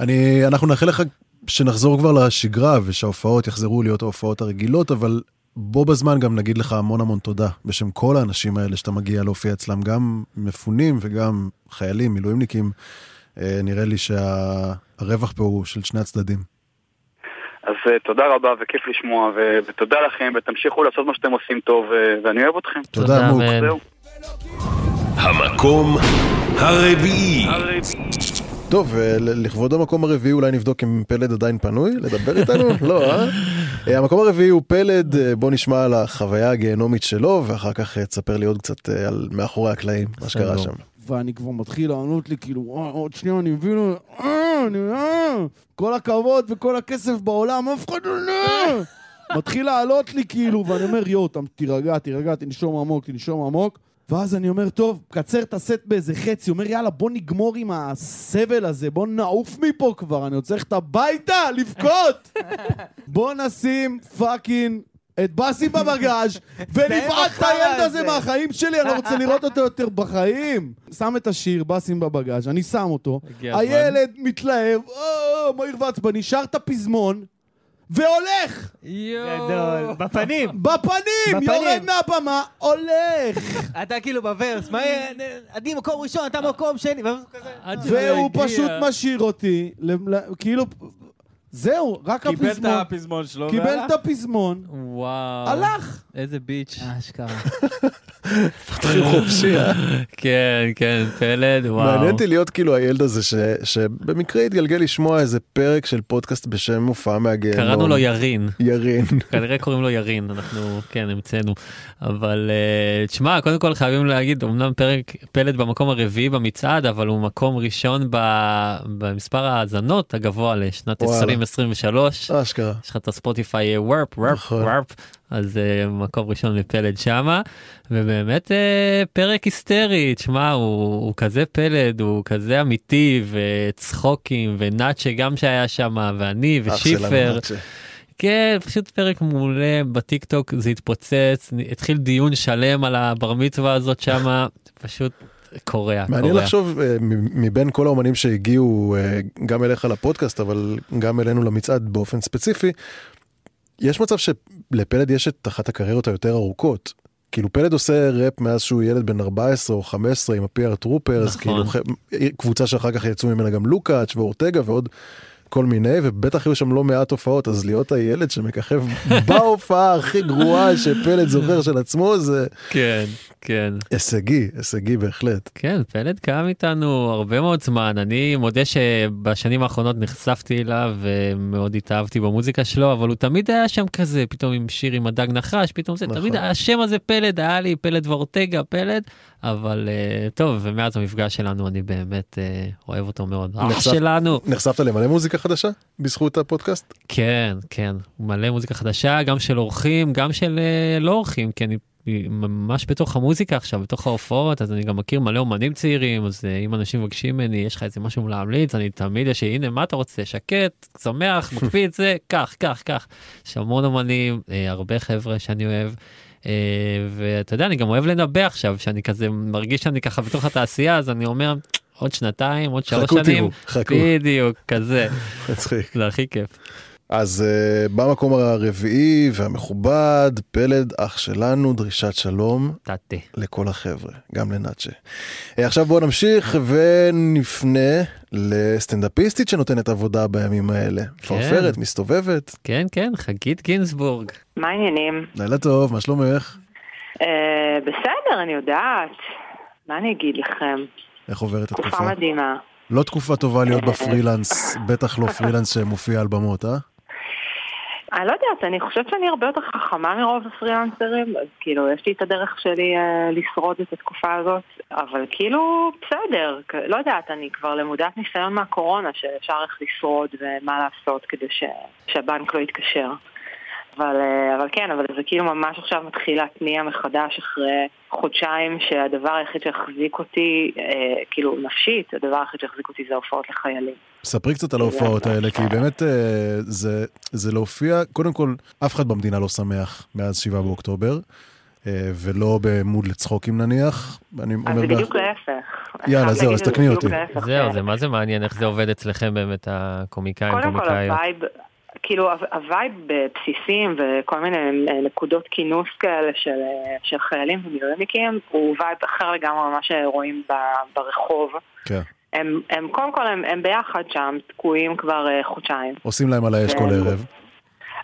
אני, אנחנו נאחל לך שנחזור כבר לשגרה ושההופעות יחזרו להיות ההופעות הרגילות, אבל בו בזמן גם נגיד לך המון המון תודה בשם כל האנשים האלה שאתה מגיע להופיע אצלם, גם מפונים וגם חיילים, מילואימניקים. אה, נראה לי שהרווח פה הוא של שני הצדדים. אז uh, תודה רבה וכיף לשמוע, ו- ותודה לכם, ותמשיכו לעשות מה שאתם עושים טוב, ו- ואני אוהב אתכם. תודה, מוק. זהו. המקום הרביעי. טוב, אה, לכבוד המקום הרביעי אולי נבדוק אם פלד עדיין פנוי לדבר איתנו? לא, אה? אה? המקום הרביעי הוא פלד, אה, בוא נשמע על החוויה הגיהנומית שלו, ואחר כך אה, תספר לי עוד קצת אה, על מאחורי הקלעים, מה שקרה שם. ואני כבר מתחיל לענות לי, כאילו, "אה, עוד שנייה אני מבין, אה, אה, כל הכבוד וכל הכסף בעולם, אף אחד לא... לא." מתחיל לעלות לי, כאילו, ואני אומר, יואו, תירגע, תירגע, תנשום עמוק, תנשום עמוק. ואז אני אומר, טוב, קיצר את הסט באיזה חצי. אומר, יאללה, בוא נגמור עם הסבל הזה, בוא נעוף מפה כבר, אני רוצה ללכת הביתה, לבכות! בוא נשים פאקינג את באסי בבגאז' ונבעט את הילד הזה מהחיים שלי, אני לא רוצה לראות אותו יותר בחיים. שם את השיר, באסים בבגאז', אני שם אותו. הילד מתלהב, "אה, מהיר ועצבני, שר את הפזמון, והולך! גדול. בפנים. בפנים! יורד מהבמה, הולך! אתה כאילו בוורס, מה? אני מקום ראשון, אתה מקום שני. והוא פשוט משאיר אותי, כאילו, זהו, רק קיבל את הפזמון. הפזמון שלו קיבל והלך. את הפזמון, וואו. הלך. איזה ביץ'. אשכרה. פתחים חופשי, אה? כן, כן, פלד, וואו. מעניין אותי להיות כאילו הילד הזה ש, שבמקרה התגלגל לשמוע איזה פרק של פודקאסט בשם הופעה מהגיהנום. קראנו לו ירין. ירין. כנראה קוראים לו ירין, אנחנו כן המצאנו. אבל אה, תשמע, קודם כל חייבים להגיד, אמנם פרק פלד במקום הרביעי במצעד, אבל הוא מקום ראשון ב- במספר ההאזנות הגבוה לשנת וואלה. 2023. אשכרה. יש לך את הספוטיפיי וורפ, וורפ, וורפ, אז אה, מקום ראשון מפלד שמה, ובאמת אה, פרק היסטרי, תשמע, הוא, הוא כזה פלד, הוא כזה אמיתי, וצחוקים, ונאצ'ה גם שהיה שם, ואני, ושיפר. כן, פשוט פרק מעולה. בטיקטוק, זה התפוצץ, התחיל דיון שלם על הבר מצווה הזאת שמה, פשוט קורע, מעניין קורע. לחשוב אה, מבין כל האומנים שהגיעו אה, גם אליך לפודקאסט אבל גם אלינו למצעד באופן ספציפי. יש מצב שלפלד יש את אחת הקריירות היותר ארוכות. כאילו פלד עושה ראפ מאז שהוא ילד בן 14 או 15 עם ה PR Troopers, נכון. כאילו קבוצה שאחר כך יצאו ממנה גם לוקאץ' ואורטגה ועוד כל מיני ובטח היו שם לא מעט הופעות אז להיות הילד שמככב בהופעה הכי גרועה שפלד זוכר של עצמו זה כן, כן. הישגי, הישגי בהחלט. כן, פלד קם איתנו הרבה מאוד זמן. אני מודה שבשנים האחרונות נחשפתי אליו ומאוד התאהבתי במוזיקה שלו, אבל הוא תמיד היה שם כזה, פתאום עם שיר עם הדג נחש, פתאום זה, נכון. תמיד השם הזה פלד, היה לי פלד ואורטגה, פלד, אבל uh, טוב, ומאז המפגש שלנו אני באמת uh, אוהב אותו מאוד. אח נחשף- שלנו. נחשפת למלא מוזיקה חדשה בזכות הפודקאסט? כן, כן, מלא מוזיקה חדשה, גם של אורחים, גם של uh, לא אורחים, כי אני ממש בתוך המוזיקה עכשיו, בתוך ההופעות, אז אני גם מכיר מלא אומנים צעירים, אז uh, אם אנשים מבקשים ממני, יש לך איזה משהו להמליץ, אני תמיד יש הנה, מה אתה רוצה? שקט, שמח, מקפיא את זה, קח, קח, קח. יש המון אומנים, uh, הרבה חבר'ה שאני אוהב. Uh, ואתה יודע, אני גם אוהב לנבא עכשיו, שאני כזה מרגיש שאני ככה בתוך התעשייה, אז אני אומר, עוד שנתיים, עוד שלוש חכו שנים, תראו, חכו. בדיוק, כזה. מצחיק. זה הכי כיף. אז uh, במקום הרביעי והמכובד, פלד אח שלנו, דרישת שלום. תתה. לכל החבר'ה, גם לנאצ'ה. Uh, עכשיו בואו נמשיך ונפנה לסטנדאפיסטית שנותנת עבודה בימים האלה. מפרפרת, מסתובבת. כן, כן, חגית גינזבורג. מה העניינים? לילה טוב, מה שלומך? אה, בסדר, אני יודעת. מה אני אגיד לכם? איך עוברת תקופה התקופה? מדהימה. לא תקופה טובה להיות בפרילנס, בטח לא פרילנס שמופיע על במות, אה? אני לא יודעת, אני חושבת שאני הרבה יותר חכמה מרוב הפרילנסרים, אז כאילו, יש לי את הדרך שלי אה, לשרוד את התקופה הזאת, אבל כאילו, בסדר, לא יודעת, אני כבר למודת ניסיון מהקורונה, שאפשר איך לשרוד ומה לעשות כדי ש... שהבנק לא יתקשר. אבל, אה, אבל כן, אבל זה כאילו ממש עכשיו מתחיל להתניע מחדש אחרי חודשיים שהדבר היחיד שהחזיק אותי, אה, כאילו נפשית, הדבר היחיד שהחזיק אותי זה הופעות לחיילים. ספרי קצת על ההופעות האלה, כי באמת אה, זה, זה להופיע, קודם כל, אף אחד במדינה לא שמח מאז 7 באוקטובר, אה, ולא ב mood לצחוקים נניח. אני אז אומר זה באח- בדיוק להפך. יאללה, זהו, אז תקני אותי. זהו, זה מה זה מעניין איך זה עובד אצלכם באמת, הקומיקאים, קודם כל קומיקאיות. ה vibe, כאילו הו- ה vibe בבסיסים וכל מיני נקודות כינוס כאלה של, אה, של חיילים ומילואימניקים הוא vibe אחר לגמרי ממה שרואים ברחוב. כן. הם, הם קודם כל הם, הם ביחד שם תקועים כבר אה, חודשיים. עושים להם על האש כל. ערב.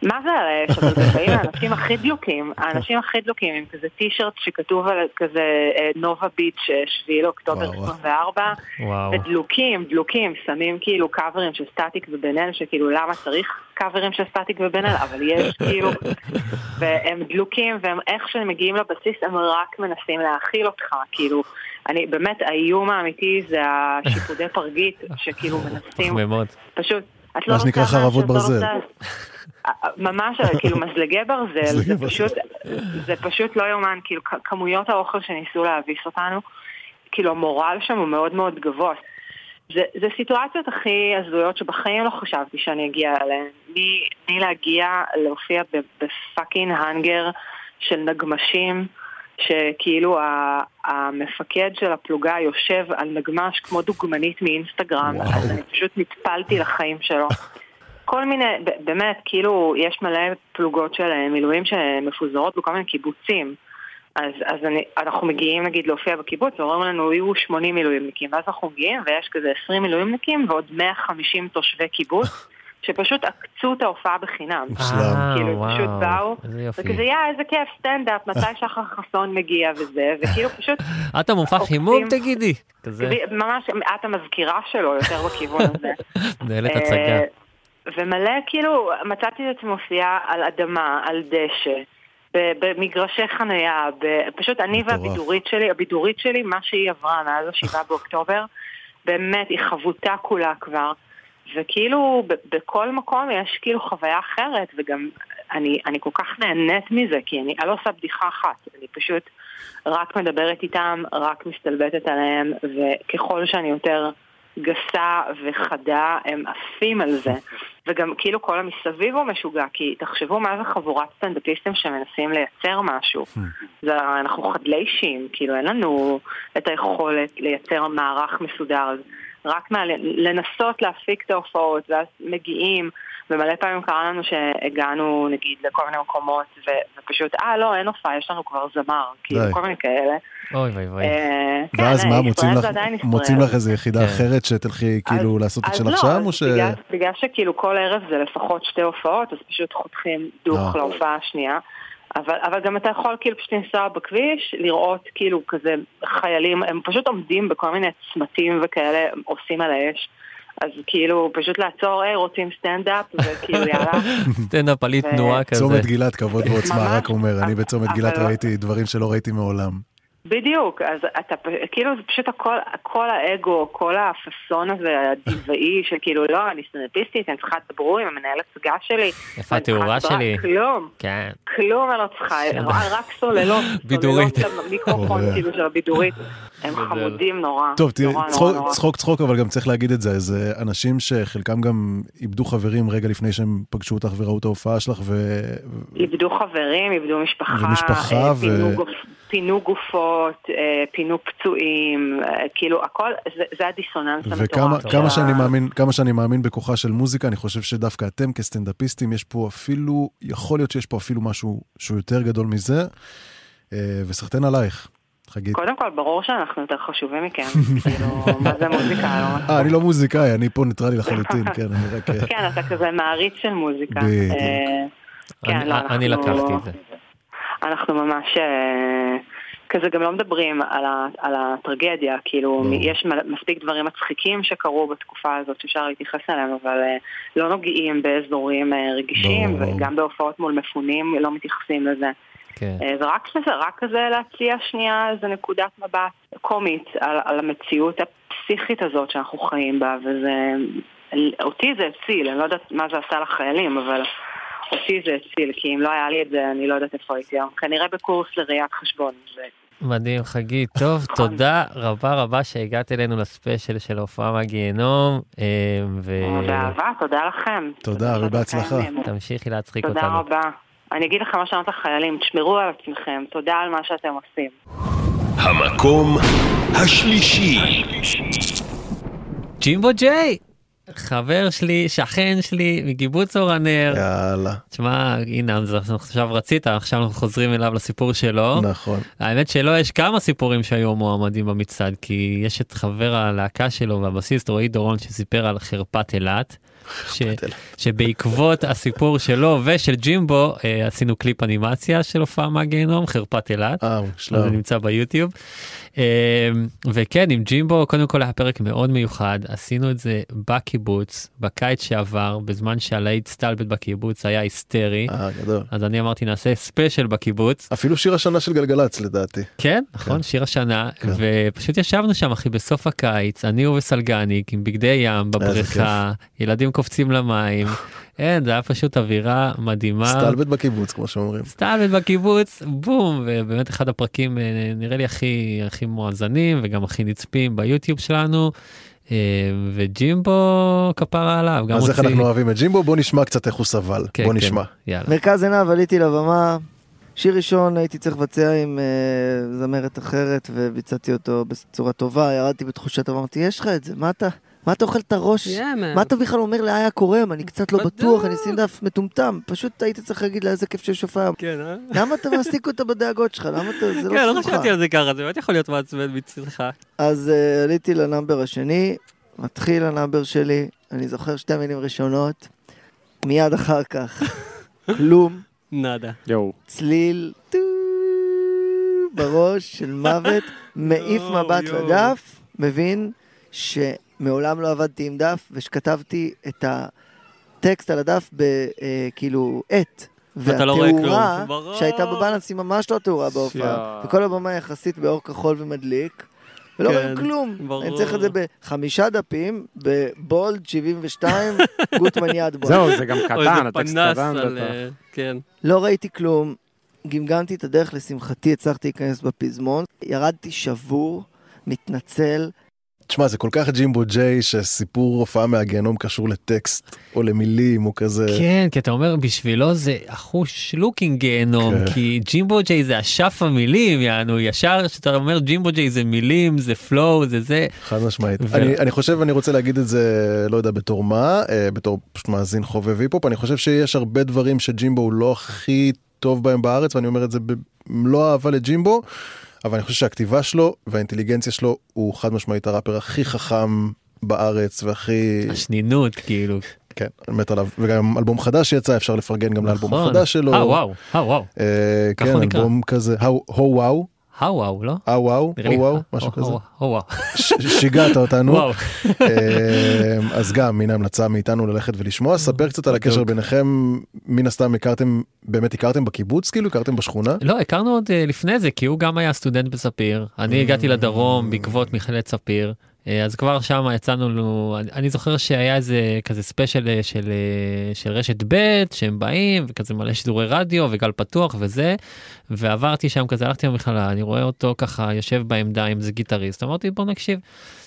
מה זה על האש? אבל זה באים האנשים הכי דלוקים, האנשים הכי דלוקים עם כזה טישרט שכתוב על כזה אה, נובה beach אה, 7 לאוקטובר 24 וואו. ודלוקים, דלוקים, שמים כאילו קאברים של סטטיק ובן אל, שכאילו למה צריך קאברים של סטטיק ובן אל, אבל יש כאילו, והם דלוקים, והם איך שהם מגיעים לבסיס, הם רק מנסים להאכיל אותך, כאילו, אני, באמת, האיום האמיתי זה השיפודי פרגית, שכאילו מנסים, חממות. פשוט, את לא מה שנקרא רוצה חרבות את לא ברזל. רוצה- ממש, כאילו מזלגי ברזל, זה ברזל. פשוט, זה פשוט לא יאומן, כאילו כמויות האוכל שניסו להביס אותנו, כאילו המורל שם הוא מאוד מאוד גבוה. זה, זה סיטואציות הכי הזויות שבחיים לא חשבתי שאני אגיע אליהן. מ- מלהגיע להופיע בפאקינג האנגר של נגמשים, שכאילו המפקד של הפלוגה יושב על נגמש כמו דוגמנית מאינסטגרם, אז אני פשוט נטפלתי לחיים שלו. כל מיני, באמת, כאילו, יש מלא פלוגות של אה, מילואים שמפוזרות בכל מיני קיבוצים. אז, אז אני, אנחנו מגיעים נגיד להופיע בקיבוץ, ואומרים לנו יהיו 80 מילואימניקים, ואז אנחנו מגיעים ויש כזה 20 מילואימניקים ועוד 150 תושבי קיבוץ, שפשוט עקצו את ההופעה בחינם. אה, כאילו, וואו, פשוט באו. וכזה, יא, איזה כיף, סטנדאפ, מתי שחר חסון מגיע וזה, וכאילו פשוט, את המופע חימום תגידי? כזה, ממש, את המזכירה שלו יותר בכיוון הזה. מנהלת אה, הצגה. ומלא, כאילו, מצאתי את עצמי מופיעה על אדמה, על דשא, ב- במגרשי חנייה, פשוט אני והבידורית שלי, הבידורית שלי, מה שהיא עברה מאז השבעה באוקטובר, באמת, היא חבוטה כולה כבר. וכאילו ב- בכל מקום יש כאילו חוויה אחרת, וגם אני, אני כל כך נהנית מזה, כי אני, אני לא עושה בדיחה אחת, אני פשוט רק מדברת איתם, רק מסתלבטת עליהם, וככל שאני יותר גסה וחדה, הם עפים על זה. וגם כאילו כל המסביב הוא משוגע, כי תחשבו מה זה חבורת סטנדאפיסטים שמנסים לייצר משהו. זה, אנחנו חדלי אישים, כאילו אין לנו את היכולת לייצר מערך מסודר, רק מה, לנסות להפיק את ההופעות, ואז מגיעים, ומלא פעמים קרה לנו שהגענו נגיד לכל מיני מקומות, ו- ופשוט, אה לא, אין הופעה, יש לנו כבר זמר, כאילו. כל מיני כאלה. אוי ואי ואי. אה, כן, ואז מה, ישראל מוצאים זה לך-. מוצאים לך איזה יחידה כן. אחרת שתלכי כאילו לעשות את אז שלך לא, שם, אז או ש... בגלל, בגלל שכאילו כל ערב זה לפחות שתי הופעות, אז פשוט חותכים דוך אה. להופעה השנייה. אבל, אבל גם אתה יכול כאילו פשוט לנסוע בכביש, לראות כאילו כזה חיילים, הם פשוט עומדים בכל מיני צמתים וכאלה, עושים על האש. אז כאילו פשוט לעצור, היי, רוצים סטנדאפ, וכאילו יאללה. סטנדאפ חולי תנועה כזה. צומת גילת, כבוד ועוצמה, רק אומר, אני בצומת גילת לא- ראיתי דברים שלא ראיתי מעולם. בדיוק, אז אתה כאילו זה פשוט הכל, כל האגו, כל הפאסון הזה הדיוואי של כאילו לא, אני סטנדאפיסטית, אני צריכה לדבר עם המנהל הצגה שלי. איפה התאורה שלי? כלום, כן. כלום אני לא צריכה. רק סוללות, בידורית. סוללות למיקרופון. כאילו של הבידורית, הם. חמודים נורא, טוב, תראי, צחוק. צחוק אבל גם צריך להגיד את זה, זה אנשים שחלקם גם איבדו חברים רגע לפני שהם פגשו אותך וראו את ההופעה שלך, ו... איבדו חברים, איבדו משפחה, ומשפחה, אה, ו- פינו, גופ, פינו גופות, אה, פינו פצועים, אה, כאילו הכל, זה, זה הדיסוננס וכמה המטורף. כמה של שאני מאמין, כמה שאני מאמין בכוחה של מוזיקה, אני חושב שדווקא אתם כסטנדאפיסטים, יש פה אפילו, יכול להיות שיש פה אפילו משהו שהוא יותר גדול מזה, וסחטיין עלייך, חגית. קודם כל, ברור שאנחנו יותר חשובים מכם, כאילו, מה זה מוזיקה? לא אה, אני לא מוזיקאי, אני פה ניטרלי לחלוטין, כן, אני רק... אה, כן, אתה כזה מעריץ של מוזיקה. בדיוק. אה, כן, אני- לא, לקחתי את זה. אנחנו ממש אה, כזה גם לא מדברים על, ה, על הטרגדיה, כאילו. יש מספיק דברים מצחיקים שקרו בתקופה הזאת שאפשר להתייחס אליהם, אבל לא נוגעים באזורים רגישים. וגם בהופעות מול מפונים לא מתייחסים לזה. כן. אה, זה רק כזה, רק כזה להציע שנייה איזה נקודת מבט קומית על, על המציאות הפסיכית הזאת שאנחנו חיים בה, וזה... אותי זה הציל, אני לא יודעת מה זה עשה לחיילים, אבל אותי זה הציל, כי אם לא היה לי את זה, אני לא יודעת איפה הייתי היום. כנראה בקורס לראיית חשבון. זה... מדהים, חגית. טוב, תודה רבה רבה שהגעת אלינו לספיישל של ההופעה מהגיהנום. אה, ו... באהבה, תודה לכם. תודה, ובהצלחה. תמשיכי להצחיק תודה אותנו. רבה. אני אגיד לכם מה שאמרת לחיילים, תשמרו על עצמכם, תודה על מה שאתם עושים. המקום השלישי. ג'ימבו ג'יי, חבר שלי, שכן שלי, מקיבוץ אור הנר. יאללה. תשמע, הנה, עכשיו רצית, עכשיו אנחנו חוזרים אליו לסיפור שלו. נכון. האמת שלו יש כמה סיפורים שהיו מועמדים במצעד, כי יש את חבר הלהקה שלו והבסיסט רועי דורון שסיפר על חרפת אילת. ש... שבעקבות הסיפור שלו ושל ג'ימבו אה, עשינו קליפ אנימציה של הופעה מהגיהנום חורפת אילת. אה, מושלם. זה נמצא ביוטיוב. אה, וכן עם ג'ימבו קודם כל היה פרק מאוד מיוחד עשינו את זה בקיבוץ בקיץ שעבר בזמן שהלהיט סטלבט בקיבוץ היה היסטרי. אה, גדול. אז אני אמרתי נעשה ספיישל בקיבוץ. אפילו שיר השנה של גלגלצ לדעתי. כן, נכון, שיר השנה, ופשוט ישבנו שם אחי בסוף הקיץ, אני הוא וסלגניק עם בגדי ים בבריכה, ילדים קופצים למים, אין, זה היה פשוט אווירה מדהימה. סטלבט בקיבוץ, כמו שאומרים. סטלבט בקיבוץ, בום, ובאמת אחד הפרקים אה, נראה לי הכי הכי מואזנים וגם הכי נצפים ביוטיוב שלנו. אה, וג'ימבו כפרה עליו, גם אז איך אנחנו אוהבים את ג'ימבו? בוא נשמע קצת איך הוא סבל. כן, בוא כן, נשמע. יאללה. מרכז עיניו עליתי לבמה, שיר ראשון הייתי צריך לבצע עם אה, זמרת אחרת וביצעתי אותו בצורה טובה, ירדתי בתחושת, אמרתי, יש לך את זה, מה אתה... מה אתה אוכל את הראש? מה אתה בכלל אומר לאיה כורם? אני קצת לא בטוח, אני סתם דפוק מטומטם. פשוט היית צריך להגיד לה איזה כיף שיש הופעה. כן, אה? למה אתה מעסיק אותה בדאגות שלך? למה אתה... זה כן, לא לא שמחה. חשבתי על זה ככה, זה באמת יכול להיות מעצבן מצדך. אז אה, עליתי ל number השני, מתחיל ה number שלי, אני זוכר שתי מילים ראשונות, מיד אחר כך, כלום, נאדה. יואו. צליל טוּ בראש של מוות, מעיף מבט. לדף, מבין שמעולם לא עבדתי עם דף, ושכתבתי את הטקסט על הדף בכאילו עט. ואתה לא. והתאורה. שהייתה בבלנס היא ממש לא תאורה בהופעה. וכל הבמה יחסית באור כחול ומדליק. ולא כן, רואים כלום. ברור. אני צריך את זה בחמישה דפים, בבולד 72, גוטמן יד בולד. זהו, זה גם קטן, הטקסט קטן על, בטח. אה, כן. לא ראיתי כלום, גמגמתי את הדרך, לשמחתי הצלחתי להיכנס בפזמון, ירדתי שבור, מתנצל. תשמע, זה כל כך ג'ימבו ג'יי שסיפור הופעה מהגיהנום קשור לטקסט או למילים, הוא כזה... כן, כי אתה אומר, בשבילו זה החושלוקינג גיהנום, כן. כי ג'ימבו ג'יי זה אשף המילים, יענו, ישר שאתה אומר ג'ימבו ג'יי זה מילים, זה flow, זה זה. חד משמעית. ו- אני, אני חושב, אני רוצה להגיד את זה, לא יודע בתור מה, אה, בתור פשוט מאזין חובב היפ-הופ, אני חושב שיש הרבה דברים שג'ימבו הוא לא הכי טוב בהם בארץ, ואני אומר את זה במלוא אהבה לג'ימבו, אבל אני חושב שהכתיבה שלו והאינטליגנציה שלו הוא חד משמעית הראפר הכי חכם בארץ והכי... השנינות, כאילו. כן, אני מת עליו, וגם אלבום חדש שיצא, אפשר לפרגן גם לאלבום נכון. החדש שלו. אה, וואו, אה, וואו. אה, כן. אלבום כזה, הו וואו. אה, וואו, לא? אה וואו, נראה לי, או וואו, אה, משהו כזה. שיגעת אותנו. אה, אז גם, הנה המלצה מאיתנו ללכת ולשמוע. ספר קצת על הקשר ביניכם, מן הסתם הכרתם, באמת הכרתם בקיבוץ, כאילו? הכרתם בשכונה? לא, הכרנו עוד אה, לפני זה, כי הוא גם היה סטודנט בספיר. אני הגעתי ממ. לדרום בעקבות מכללת ספיר. אה, אז כבר שם יצאנו לנו, אני, זוכר שהיה איזה כזה ספיישל אה, של, אה, של רשת ב' שהם באים וכזה מלא שידורי רדיו וגל פתוח וזה ועברתי שם כזה הלכתי למכללה אני רואה אותו ככה יושב בעמדה עם איזה גיטריסט אמרתי בוא נקשיב.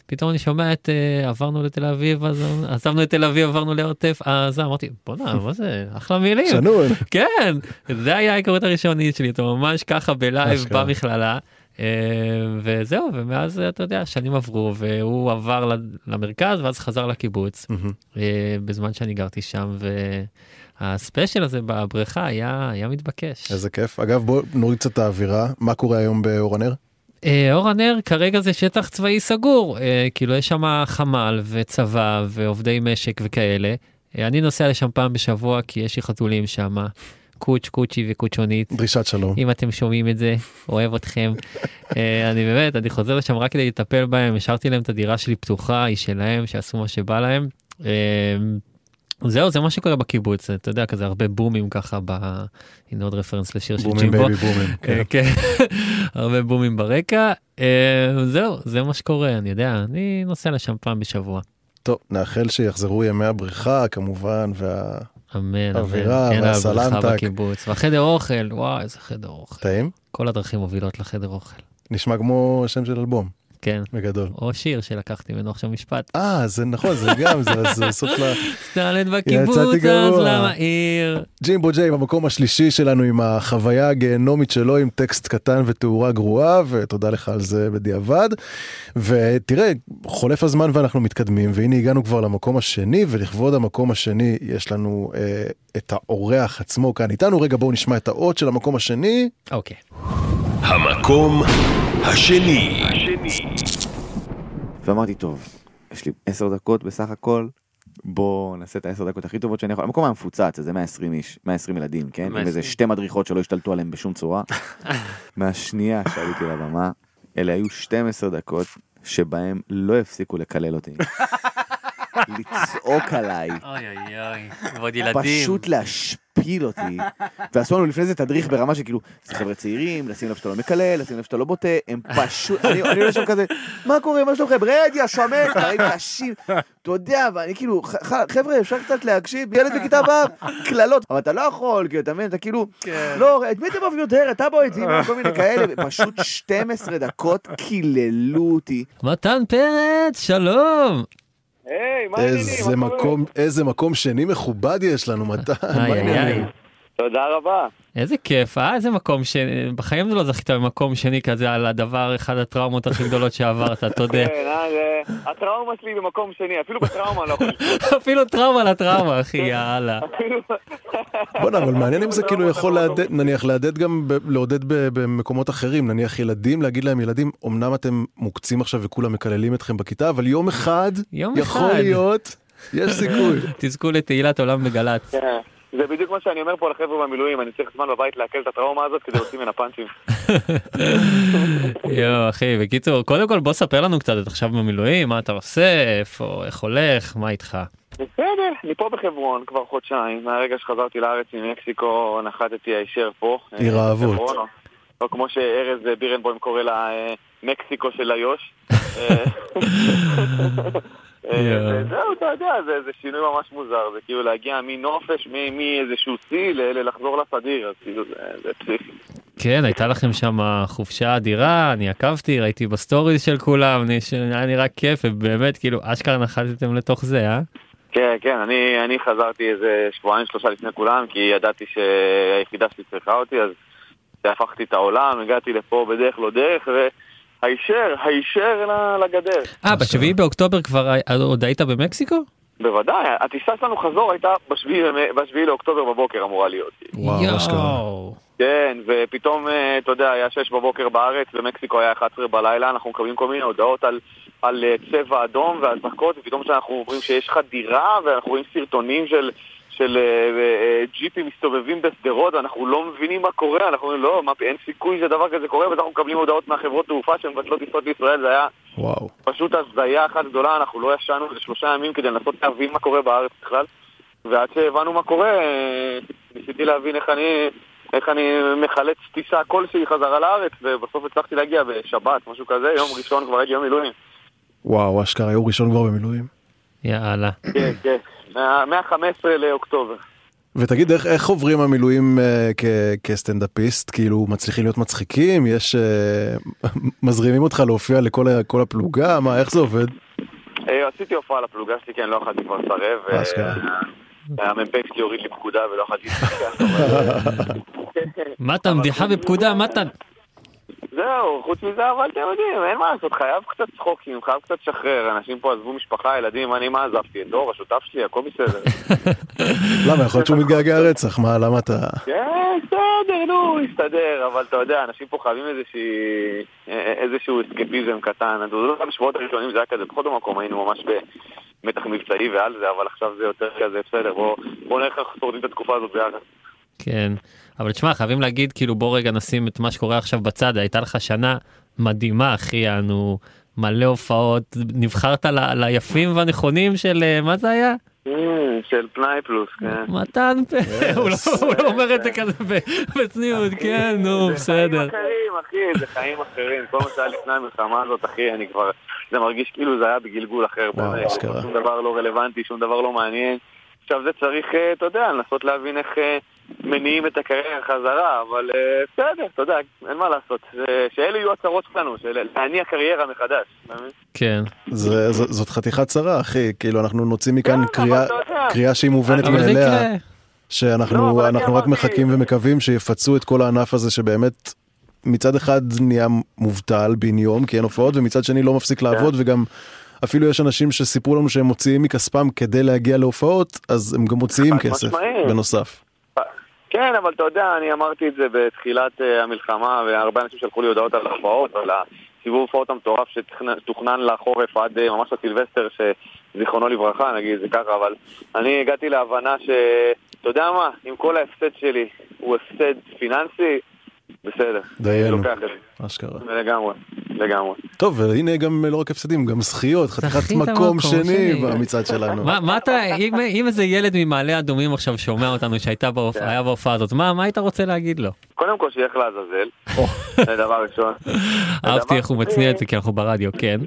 פתאום אני שומע את עברנו לתל אביב אז עזבנו את תל אביב עברנו לעוטף אז אמרתי בואנה מה זה אחלה מילים שנון. כן זה היה ההיכרות הראשונית שלי אתה ממש ככה בלייב. במכללה. אה, וזהו ומאז אתה יודע שנים עברו והוא עבר למרכז ואז חזר לקיבוץ אה, בזמן שאני גרתי שם והספיישל הזה בבריכה היה היה מתבקש. איזה כיף. אגב, בוא נוריד קצת את האווירה. מה קורה היום באור הנר? אה, אור הנר כרגע זה שטח צבאי סגור אה, כאילו יש שם חמ"ל וצבא ועובדי משק וכאלה. אה, אני נוסע לשם פעם בשבוע כי יש לי חתולים שם. קוץ' קוצ'י וקוצ'ונית. דרישת שלום. אם אתם שומעים את זה אוהב אתכם. אה, אני באמת אני חוזר לשם רק כדי לטפל בהם השארתי להם את הדירה שלי פתוחה היא שלהם שיעשו מה שבא להם. אה, זהו זה מה שקורה בקיבוץ אתה יודע כזה הרבה בומים ככה ב... הנה עוד רפרנס לשיר של בומים, ג'ימבו. baby, בומים, אה, כן. כן. הרבה בומים ברקע זהו זה מה שקורה אני יודע אני נוסע לשם פעם בשבוע. טוב, נאחל שיחזרו ימי הבריכה כמובן, וה... אמן, האווירה אמן. והסלנטק. בקיבוץ והחדר אוכל וואי איזה חדר אוכל. טעים? כל הדרכים מובילות לחדר אוכל. נשמע כמו שם של אלבום. כן. בגדול. או שיר שלקחתי ממנו עכשיו משפט. אה, זה נכון, זה גם, זה זה סוף ל... סטלנט בקיבוץ, אז. למה עיר? ג'ימבו ג'יי במקום השלישי שלנו עם החוויה הגיהנומית שלו עם טקסט קטן ותאורה גרועה ותודה לך על זה בדיעבד. ותראה חולף הזמן ואנחנו מתקדמים והנה הגענו כבר למקום השני ולכבוד המקום השני יש לנו אה, את האורח עצמו כאן איתנו רגע בואו נשמע את האות של המקום השני. אוקיי. המקום השני. ואמרתי, טוב, יש לי עשר דקות בסך הכל, בוא נעשה את העשר דקות הכי טובות שאני יכול. המקום היה מפוצץ, איזה 120 איש, 120 ילדים, כן? עם 120. איזה שתי מדריכות שלא השתלטו עליהם בשום צורה. מהשנייה שעליתי לבמה, אלה היו 12 דקות שבהם לא הפסיקו לקלל אותי. לצעוק עליי. אוי אוי אוי. ועוד ילדים. פשוט להשפיל אותי. ועשו לנו לפני זה תדריך ברמה שכאילו, זה חבר'ה צעירים, לשים לב שאתה לא מקלל, לשים לב שאתה לא בוטה, הם פשוט, אני אני עולה שם כזה, מה קורה, מה שלומכם, רד יא שמן, דברים קשים, אתה יודע, ואני כאילו, חבר'ה, אפשר קצת להקשיב, ילד בכיתה ו', קללות, אבל אתה לא יכול, כאילו, אתה מבין, אתה כאילו, לא, את מי אתם אוהבים יותר, אתה בוא איתי, כל מיני כאלה, פשוט 12 דקות קיללו אותי. מתן פרץ, שלום. היי, מה מקום, איזה מקום שני מכובד יש לנו, מתן. מה העניינים? תודה רבה. איזה כיף, אה? איזה מקום ש... בחיים לא זכית במקום שני כזה על הדבר, אחד הטראומות הכי גדולות שעברת, תודה. כן, אה, הטראומה שלי במקום שני, אפילו בטראומה לא יכול אפילו טראומה לטראומה, אחי, יאללה. בוא'נה, אבל מעניין אם זה כאילו יכול לעודד, נניח לעודד גם, לעודד במקומות אחרים, נניח ילדים, להגיד להם ילדים, אמנם אתם מוקצים עכשיו וכולם מקללים אתכם בכיתה, אבל יום אחד, יום יכול. להיות, יש סיכוי. תזכו לתהילת עולם בגל"צ. זה בדיוק מה שאני אומר פה לחבר'ה במילואים, אני צריך זמן בבית לעכל את הטראומה הזאת כדי להוציא ממנה פאנצ'ים. יואו, אחי, בקיצור, קודם כל בוא ספר לנו קצת, אתה עכשיו במילואים, מה אתה עושה, איפה, איך הולך, מה איתך? בסדר, אני פה בחברון כבר חודשיים, מהרגע שחזרתי לארץ ממקסיקו נחתתי הישר פה. עיר אה, או- או כמו שארז בירנבוים קורא לה, אה, מקסיקו של איו"ש. אה, וזהו, אתה יודע, זה זה שינוי ממש מוזר, זה כאילו להגיע מנופש, מאיזשהו שיא ל- ל- לחזור לסדיר, אז כאילו זה- זה פסיכי. כן, הייתה לכם שם חופשה אדירה, אני עקבתי, ראיתי בסטוריז של כולם, היה נראה כיף, ובאמת, כאילו, אשכרה נחתתם לתוך זה, אה? כן, כן, אני, אני חזרתי איזה שבועיים שלושה לפני כולם, כי ידעתי שהיחידה שלי צריכה אותי, אז הפכתי את העולם, הגעתי לפה בדרך לא דרך, והישר, הישר ל- לגדר. אה, בשביעי באוקטובר כבר עוד היית במקסיקו? בוודאי, הטיסה שלנו חזור הייתה בשביעי לאוקטובר בבוקר אמורה להיות. וואו, אשכרה. כן, ופתאום, אה, אתה יודע, היה 6 בבוקר בארץ, במקסיקו היה 11 בלילה, אנחנו מקבלים כל מיני הודעות על, על אה, צבע אדום ואזעקות, ופתאום כשאנחנו אומרים שיש חדירה, ואנחנו רואים סרטונים של, של אה, אה, ג'יפים מסתובבים בשדרות, ואנחנו לא מבינים מה קורה, אנחנו אומרים, לא, מה, אין סיכוי שדבר כזה קורה, ואז אנחנו מקבלים הודעות מהחברות תעופה שמבטלות טיסות לישראל, זה היה וואו. פשוט הזיה אחת גדולה, אנחנו לא ישנו איזה שלושה ימים כדי לנסות להבין מה קורה בארץ בכלל. ועד שהבנו מה קורה, אה, ניסיתי להבין איך אני, איך אני מחלץ טיסה כלשהי חזרה לארץ, ובסוף הצלחתי להגיע בשבת, משהו כזה, יום ראשון כבר הייתי יום מילואים. וואו, אשכרה, יום ראשון כבר במילואים. יאללה. כן, כן, מה- מה-15 לאוקטובר. ותגיד, איך, איך עוברים המילואים אה, כ- כסטנדאפיסט? כאילו, מצליחים להיות מצחיקים? יש... אה, מזרימים אותך להופיע לכל ה- כל הפלוגה? מה, איך זה עובד? אה, עשיתי הופעה לפלוגה שלי, כן, לא יכולתי כבר לסרב. אה, אשכרה. המ"פ שלי הוריד לי פקודה ולא יכולתי. אבל- מתן, בדיחה בפקודה, מתן. זהו, חוץ מזה, אבל אתם יודעים, אין מה לעשות, חייב קצת צחוקים, חייב קצת לשחרר, אנשים פה עזבו משפחה, ילדים, אני מה עזבתי? את דור, השותף שלי, הכל בסדר. למה, יכול להיות שהוא מתגעגע רצח, מה, למה אתה... כן, בסדר, נו, יסתדר, אבל אתה יודע, אנשים פה חייבים איזשהו אסקפיזם קטן. אתה יודע, בשבועות הראשונים זה היה כזה, בכל מקום היינו ממש במתח מבצעי ועל זה, אבל עכשיו זה יותר כזה, בסדר, בוא בוא נראה איך אנחנו שורדים את התקופה הזאת ביחד. כן, אבל תשמע, חייבים להגיד, כאילו, בוא רגע נשים את מה שקורה עכשיו בצד, הייתה לך שנה מדהימה, אחי, אנו מלא הופעות, נבחרת ל- ליפים והנכונים של, אה, מה זה היה? אה, של פנאי פלוס, כן. מתן פה, הוא לא- הוא לא אומר את זה כזה בצניעות, כן, נו, בסדר. אחרים, אחי, זה חיים אחרים. כל מה שהיה לפני המלחמה הזאת, אחי, אני כבר... זה מרגיש כאילו זה היה בגלגול אחר. באמת. שום דבר לא רלוונטי, שום דבר לא מעניין. עכשיו זה צריך, אה, אתה יודע, לנסות להבין איך אה, מניעים את הקריירה חזרה, אבל אה, בסדר, אתה יודע, אין מה לעשות. שאלה יהיו הצרות שלנו, של להניע קריירה מחדש. כן. זאת חתיכת צרה, אחי, כאילו אנחנו נוציא מכאן קריאה, יודע. קריאה שהיא מובנת מאליה. שאנחנו אנחנו רק מחכים ומקווים שיפצו את כל הענף הזה שבאמת מצד אחד נהיה מובטל בן יום כי אין הופעות ומצד שני לא מפסיק לעבוד וגם אפילו יש אנשים שסיפרו לנו שהם מוציאים מכספם כדי להגיע להופעות אז הם גם מוציאים כסף. בנוסף. כן, אבל אתה יודע, אני אמרתי את זה בתחילת אה, המלחמה, והרבה אנשים שלחו לי הודעות על ההופעות, על הסיבוב הופעות המטורף שתוכנן לחורף עד אה, ממש לסילבסטר, שזיכרונו לברכה, נגיד זה ככה, אבל אני הגעתי להבנה ש... אתה יודע מה, אם כל ההפסד שלי הוא הפסד פיננסי, בסדר. דיינו. לוקח את זה. אשכרה. לגמרי, לגמרי. טוב והנה גם לא רק הפסדים גם זכיות חתיכת מקום שני. במצעד שלנו. מה אתה, אם- איזה ילד ממעלה אדומים עכשיו שומע אותנו שהייתה בהופעה היה בהופעה הזאת, מה מה היית רוצה להגיד לו? קודם כל שילך לעזאזל, זה דבר ראשון. אהבתי איך הוא מצניע את זה כי אנחנו ברדיו, כן.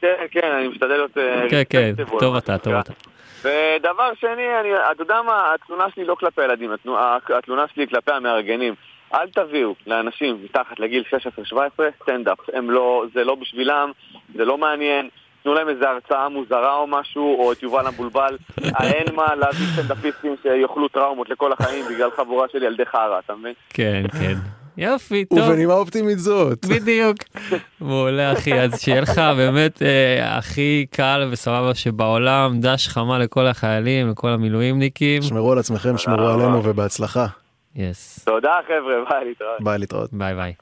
כן, כן, אני משתדל להיות... אה, כן, כן, טוב אתה, טוב. אתה. ודבר שני, אני, אתה יודע מה, התלונה שלי לא כלפי הילדים, התלונה, התלונה שלי היא כלפי המארגנים. אל תביאו לאנשים מתחת לגיל 16-17 סטנדאפ. הם לא, זה לא בשבילם, זה לא מעניין. תנו להם איזה הרצאה מוזרה או משהו, או את יובל המבולבל. אין מה להביא סטנדאפיסטים שיאכלו טראומות לכל החיים בגלל חבורה של ילדי חרא, אתה מבין? כן, כן. יופי, טוב. ובנימה אופטימית זאת. בדיוק. מעולה אחי, אז שיהיה לך באמת אה, הכי קל וסבבה שבעולם, דש חמה לכל החיילים, לכל המילואימניקים. שמרו על עצמכם, שמרו עלינו ובהצלחה. yes. תודה חבר'ה, ביי להתראות. ביי להתראות. ביי ביי.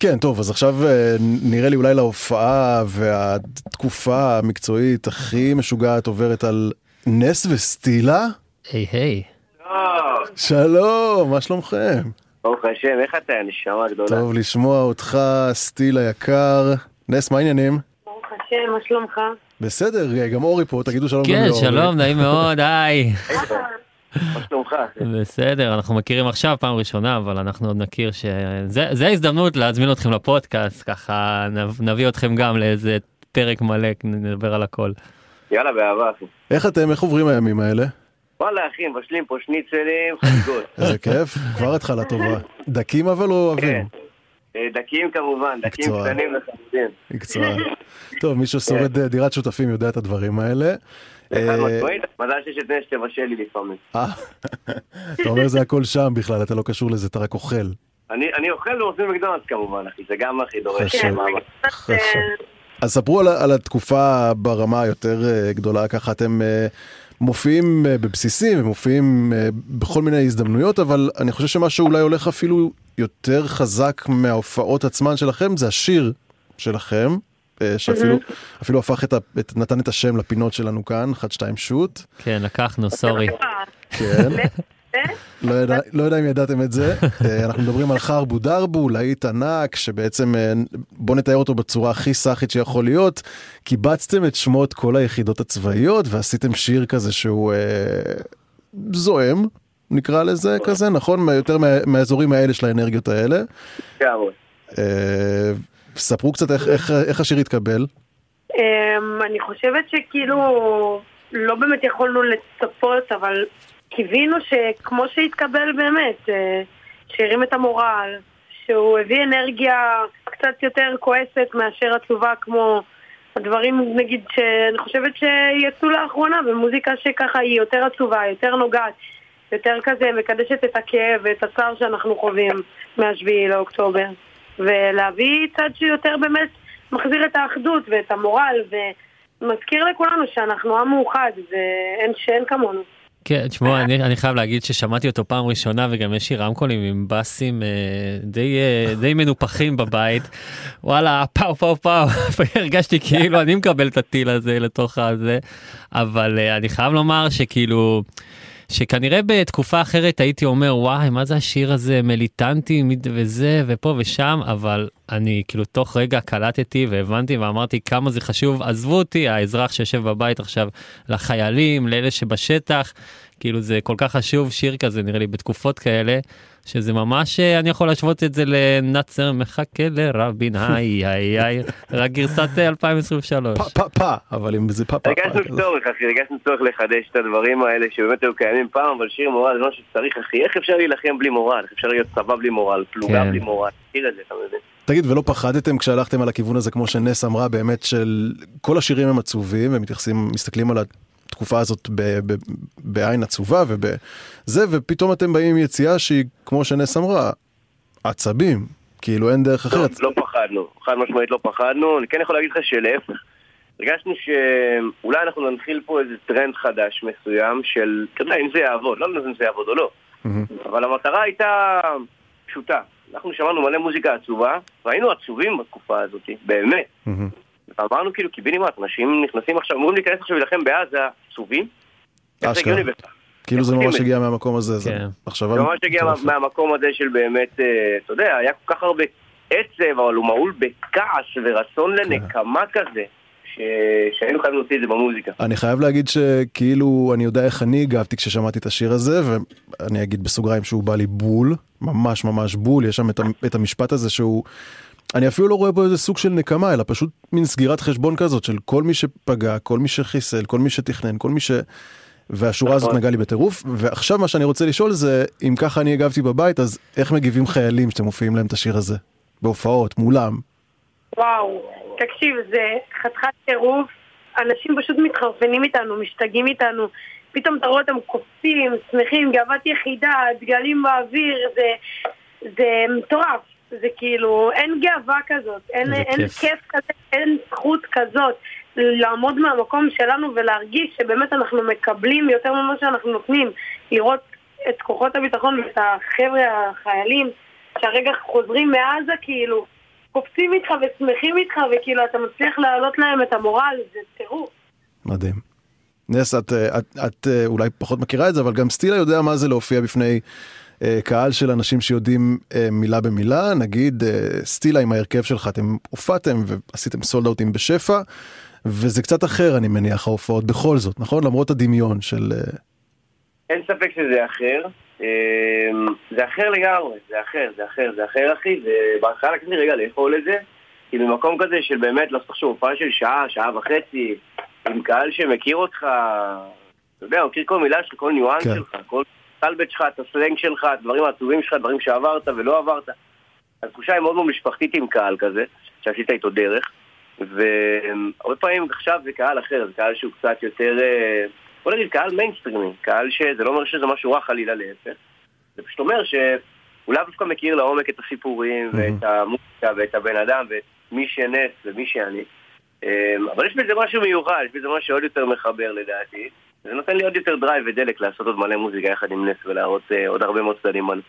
כן, טוב, אז עכשיו אה, נראה לי אולי להופעה והתקופה המקצועית הכי משוגעת עוברת על נס וסטילה. היי היי. שלום, מה שלומכם? ברוך השם, איך אתה, נשמה גדולה? טוב לשמוע אותך, סטילה היקר. נס, מה העניינים? ברוך השם, מה שלומך? בסדר, גם אורי פה, תגידו שלום גם כן. שלום, נעים מאוד, היי. מה שלומך? בסדר, אנחנו מכירים עכשיו פעם ראשונה, אבל אנחנו עוד נכיר שזה זה ההזדמנות להזמין אתכם לפודקאסט, ככה נב- נביא אתכם גם לאיזה פרק מלא, נדבר על הכל. יאללה, באהבה, אחי. איך אתם, איך עוברים הימים האלה? וואלה, אחי, מבשלים פה שניצלים, חגיגות. איזה כיף, כבר התחלה טובה. דקים אבל או אוהבים? אה, דקים כמובן, דקים. קטנים לחלוטין. מקצוע. טוב, מי ששורד אה, דירת שותפים יודע את הדברים האלה. אה, מזל שיש את נס שתבשל לי לפעמים. אה, אתה אומר זה הכל שם בכלל, אתה לא קשור לזה, אתה רק אוכל. אני אוכל ועושים מקדונלדס כמובן, אחי, זה גם הכי דורש. חשוב. אז ספרו על, על התקופה ברמה היותר אה, גדולה, ככה אתם מופיעים בבסיסים ומופיעים אה, בכל מיני הזדמנויות, אבל אני חושב שמה שאולי הולך אפילו יותר חזק מההופעות עצמן שלכם, זה השיר שלכם, שאפילו מהמם. אפילו הפך את, ה, את, נתן את השם לפינות שלנו כאן, 1, 2, שוט. כן, לקחנו, סורי. כן. לא יודע, לא יודע אם ידעתם את זה, אה, אנחנו מדברים על חרבו דרבו, להיט ענק, שבעצם, אה, בוא נתאר אותו בצורה הכי סאחית שיכול להיות, קיבצתם את שמות כל היחידות הצבאיות ועשיתם שיר כזה שהוא אה, זועם, נקרא לזה כזה, נכון? יותר מה- מהאזורים האלה של האנרגיות האלה. אה, ספרו קצת איך, איך, איך השיר התקבל. אמ, אני חושבת שכאילו לא באמת יכולנו לצפות, אבל קיווינו שכמו שהתקבל באמת, אה, שהרים את המורל, שהוא הביא אנרגיה קצת יותר כועסת מאשר עצובה כמו הדברים נגיד שאני חושבת שיצאו לאחרונה במוזיקה שככה היא יותר עצובה, יותר נוגעת, יותר כזה מקדשת את הכאב ואת הצער שאנחנו חווים מהשביעי לאוקטובר. ולהביא צד שיותר באמת מחזיר את האחדות ואת המורל ומזכיר לכולנו שאנחנו עם מאוחד ואין שאין כמונו. כן, תשמעו, אני, אני חייב להגיד ששמעתי אותו פעם ראשונה וגם יש לי רמקולים עם בסים אה, די, אה, די מנופחים בבית. וואלה, פאו פאו פאו, הרגשתי כאילו אני מקבל את הטיל הזה לתוך הזה, אבל אה, אני חייב לומר שכאילו... שכנראה בתקופה אחרת הייתי אומר וואי מה זה השיר הזה? מיליטנטי וזה ופה ושם אבל אני כאילו תוך רגע קלטתי והבנתי ואמרתי כמה זה חשוב עזבו אותי האזרח שיושב בבית עכשיו לחיילים לאלה שבשטח כאילו זה כל כך חשוב שיר כזה נראה לי בתקופות כאלה שזה ממש אה, אני יכול להשוות את זה לנאצר מחכה לרבין היי היי היי רק גרסת אה, 2023. פה פה אבל אם זה פה פה. הרגשנו צורך, אחי, הרגשנו צורך לחדש את הדברים האלה שבאמת היו קיימים פעם, אבל שיר מורל זה משהו שצריך, אחי. איך אפשר להילחם בלי מורל? איך אפשר להיות צבא בלי מורל? פלוגה כן. בלי מורל? תכיר את זה, אתה מבין? תגיד, ולא פחדתם כשהלכתם על הכיוון הזה, כמו שנס אמרה, באמת של כל השירים הם עצובים, ומתייחסים, מסתכלים על התקופה הזאת ב, ב, בעין עצובה ובזה, ופתאום אתם באים עם יציאה שהיא, כמו שנס אמרה, עצבים, כאילו אין דרך אחרת. לא פחדנו, חד משמעית לא פחדנו. אני כן יכול להגיד לך שלהפך. הרגשנו שאולי אנחנו ננחיל פה איזה טרנד חדש מסוים של, אתה יודע, אם זה יעבוד, לא יודעת אם זה יעבוד או לא, אבל המטרה הייתה פשוטה. אנחנו שמענו מלא מוזיקה עצובה, והיינו עצובים בתקופה הזאת, באמת. ואמרנו כאילו, קיבינימט, אנשים נכנסים עכשיו, אמורים להיכנס עכשיו להילחם בעזה, עצובים? אשכרה. כאילו זה ממש הגיע מהמקום הזה, זה מחשבה זה ממש הגיע מהמקום הזה של באמת, אה, אתה יודע, היה כל כך הרבה עצב, אבל הוא מהול בכעס ורצון כן. לנקמה כזה, שהיינו חייבים להוציא את זה במוזיקה. אני חייב להגיד שכאילו אני יודע איך אני הגבתי כששמעתי את השיר הזה ואני אגיד בסוגריים שהוא בא לי בול ממש ממש בול יש שם את המשפט הזה שהוא אני אפילו לא רואה בו איזה סוג של נקמה אלא פשוט מין סגירת חשבון כזאת של כל מי שפגע כל מי שחיסל כל מי שתכנן כל מי ש... והשורה הזאת נכון. נגעה לי בטירוף ועכשיו מה שאני רוצה לשאול זה אם ככה אני הגבתי בבית אז איך מגיבים חיילים שאתם מופיעים להם את השיר הזה בהופעות מולם. וואו, תקשיב, זה חתיכת טירוף, אנשים פשוט מתחרפנים איתנו, משתגעים איתנו, פתאום אתה רואה אותם קופצים, שמחים, גאוות יחידה, דגלים באוויר, זה, זה מטורף. זה כאילו, אין גאווה כזאת, אין, אין כיף. כיף כזה, אין זכות כזאת לעמוד מהמקום שלנו ולהרגיש שבאמת אנחנו מקבלים יותר ממה שאנחנו נותנים, לראות את כוחות הביטחון ואת החבר'ה החיילים שהרגע חוזרים מעזה כאילו קופצים איתך ושמחים איתך וכאילו אתה מצליח להעלות להם את המורל, זה טירוף. מדהים. נס, את, אה, את, את אה, אולי פחות מכירה את זה, אבל גם סטילה יודע מה זה להופיע בפני אה, קהל של אנשים שיודעים אה, מילה במילה. נגיד, אה, סטילה עם ההרכב שלך, אתם הופעתם ועשיתם סולד אאוטים בשפע, וזה קצת אחר, אני מניח, ההופעות בכל זאת, נכון? למרות הדמיון של... אה, אין ספק שזה אחר. אה, זה אחר לגמרי, זה אחר, זה אחר, זה אחר אחי, ובהתחלה לקחתי רגע לאכול את זה, כי במקום כזה של באמת לעשות עכשיו הופעה של שעה, שעה וחצי, עם קהל שמכיר אותך, אתה יודע, הוא מכיר כל מילה שלך, כל ניואנס כן. שלך, כל סלבט שלך, את הסלנג שלך, הדברים העצובים שלך, דברים שעברת ולא עברת. התחושה היא מאוד מאוד משפחתית עם קהל כזה, שעשית איתו דרך, והרבה פעמים עכשיו זה קהל אחר, זה קהל שהוא קצת יותר, אה, בוא נגיד קהל מיינסטרימי, קהל שזה לא אומר שזה משהו רע חלילה להפך, זה פשוט אומר שהוא לאו דווקא מכיר לעומק את הסיפורים ואת המוזיקה ואת הבן אדם ומי שנס ומי שאני, אה, אבל יש בזה משהו מיוחד, יש בזה משהו שעוד יותר מחבר לדעתי, זה נותן לי עוד יותר drive ודלק לעשות עוד מלא מוזיקה יחד עם נס ולהראות אה, עוד הרבה מאוד צדדים בנו.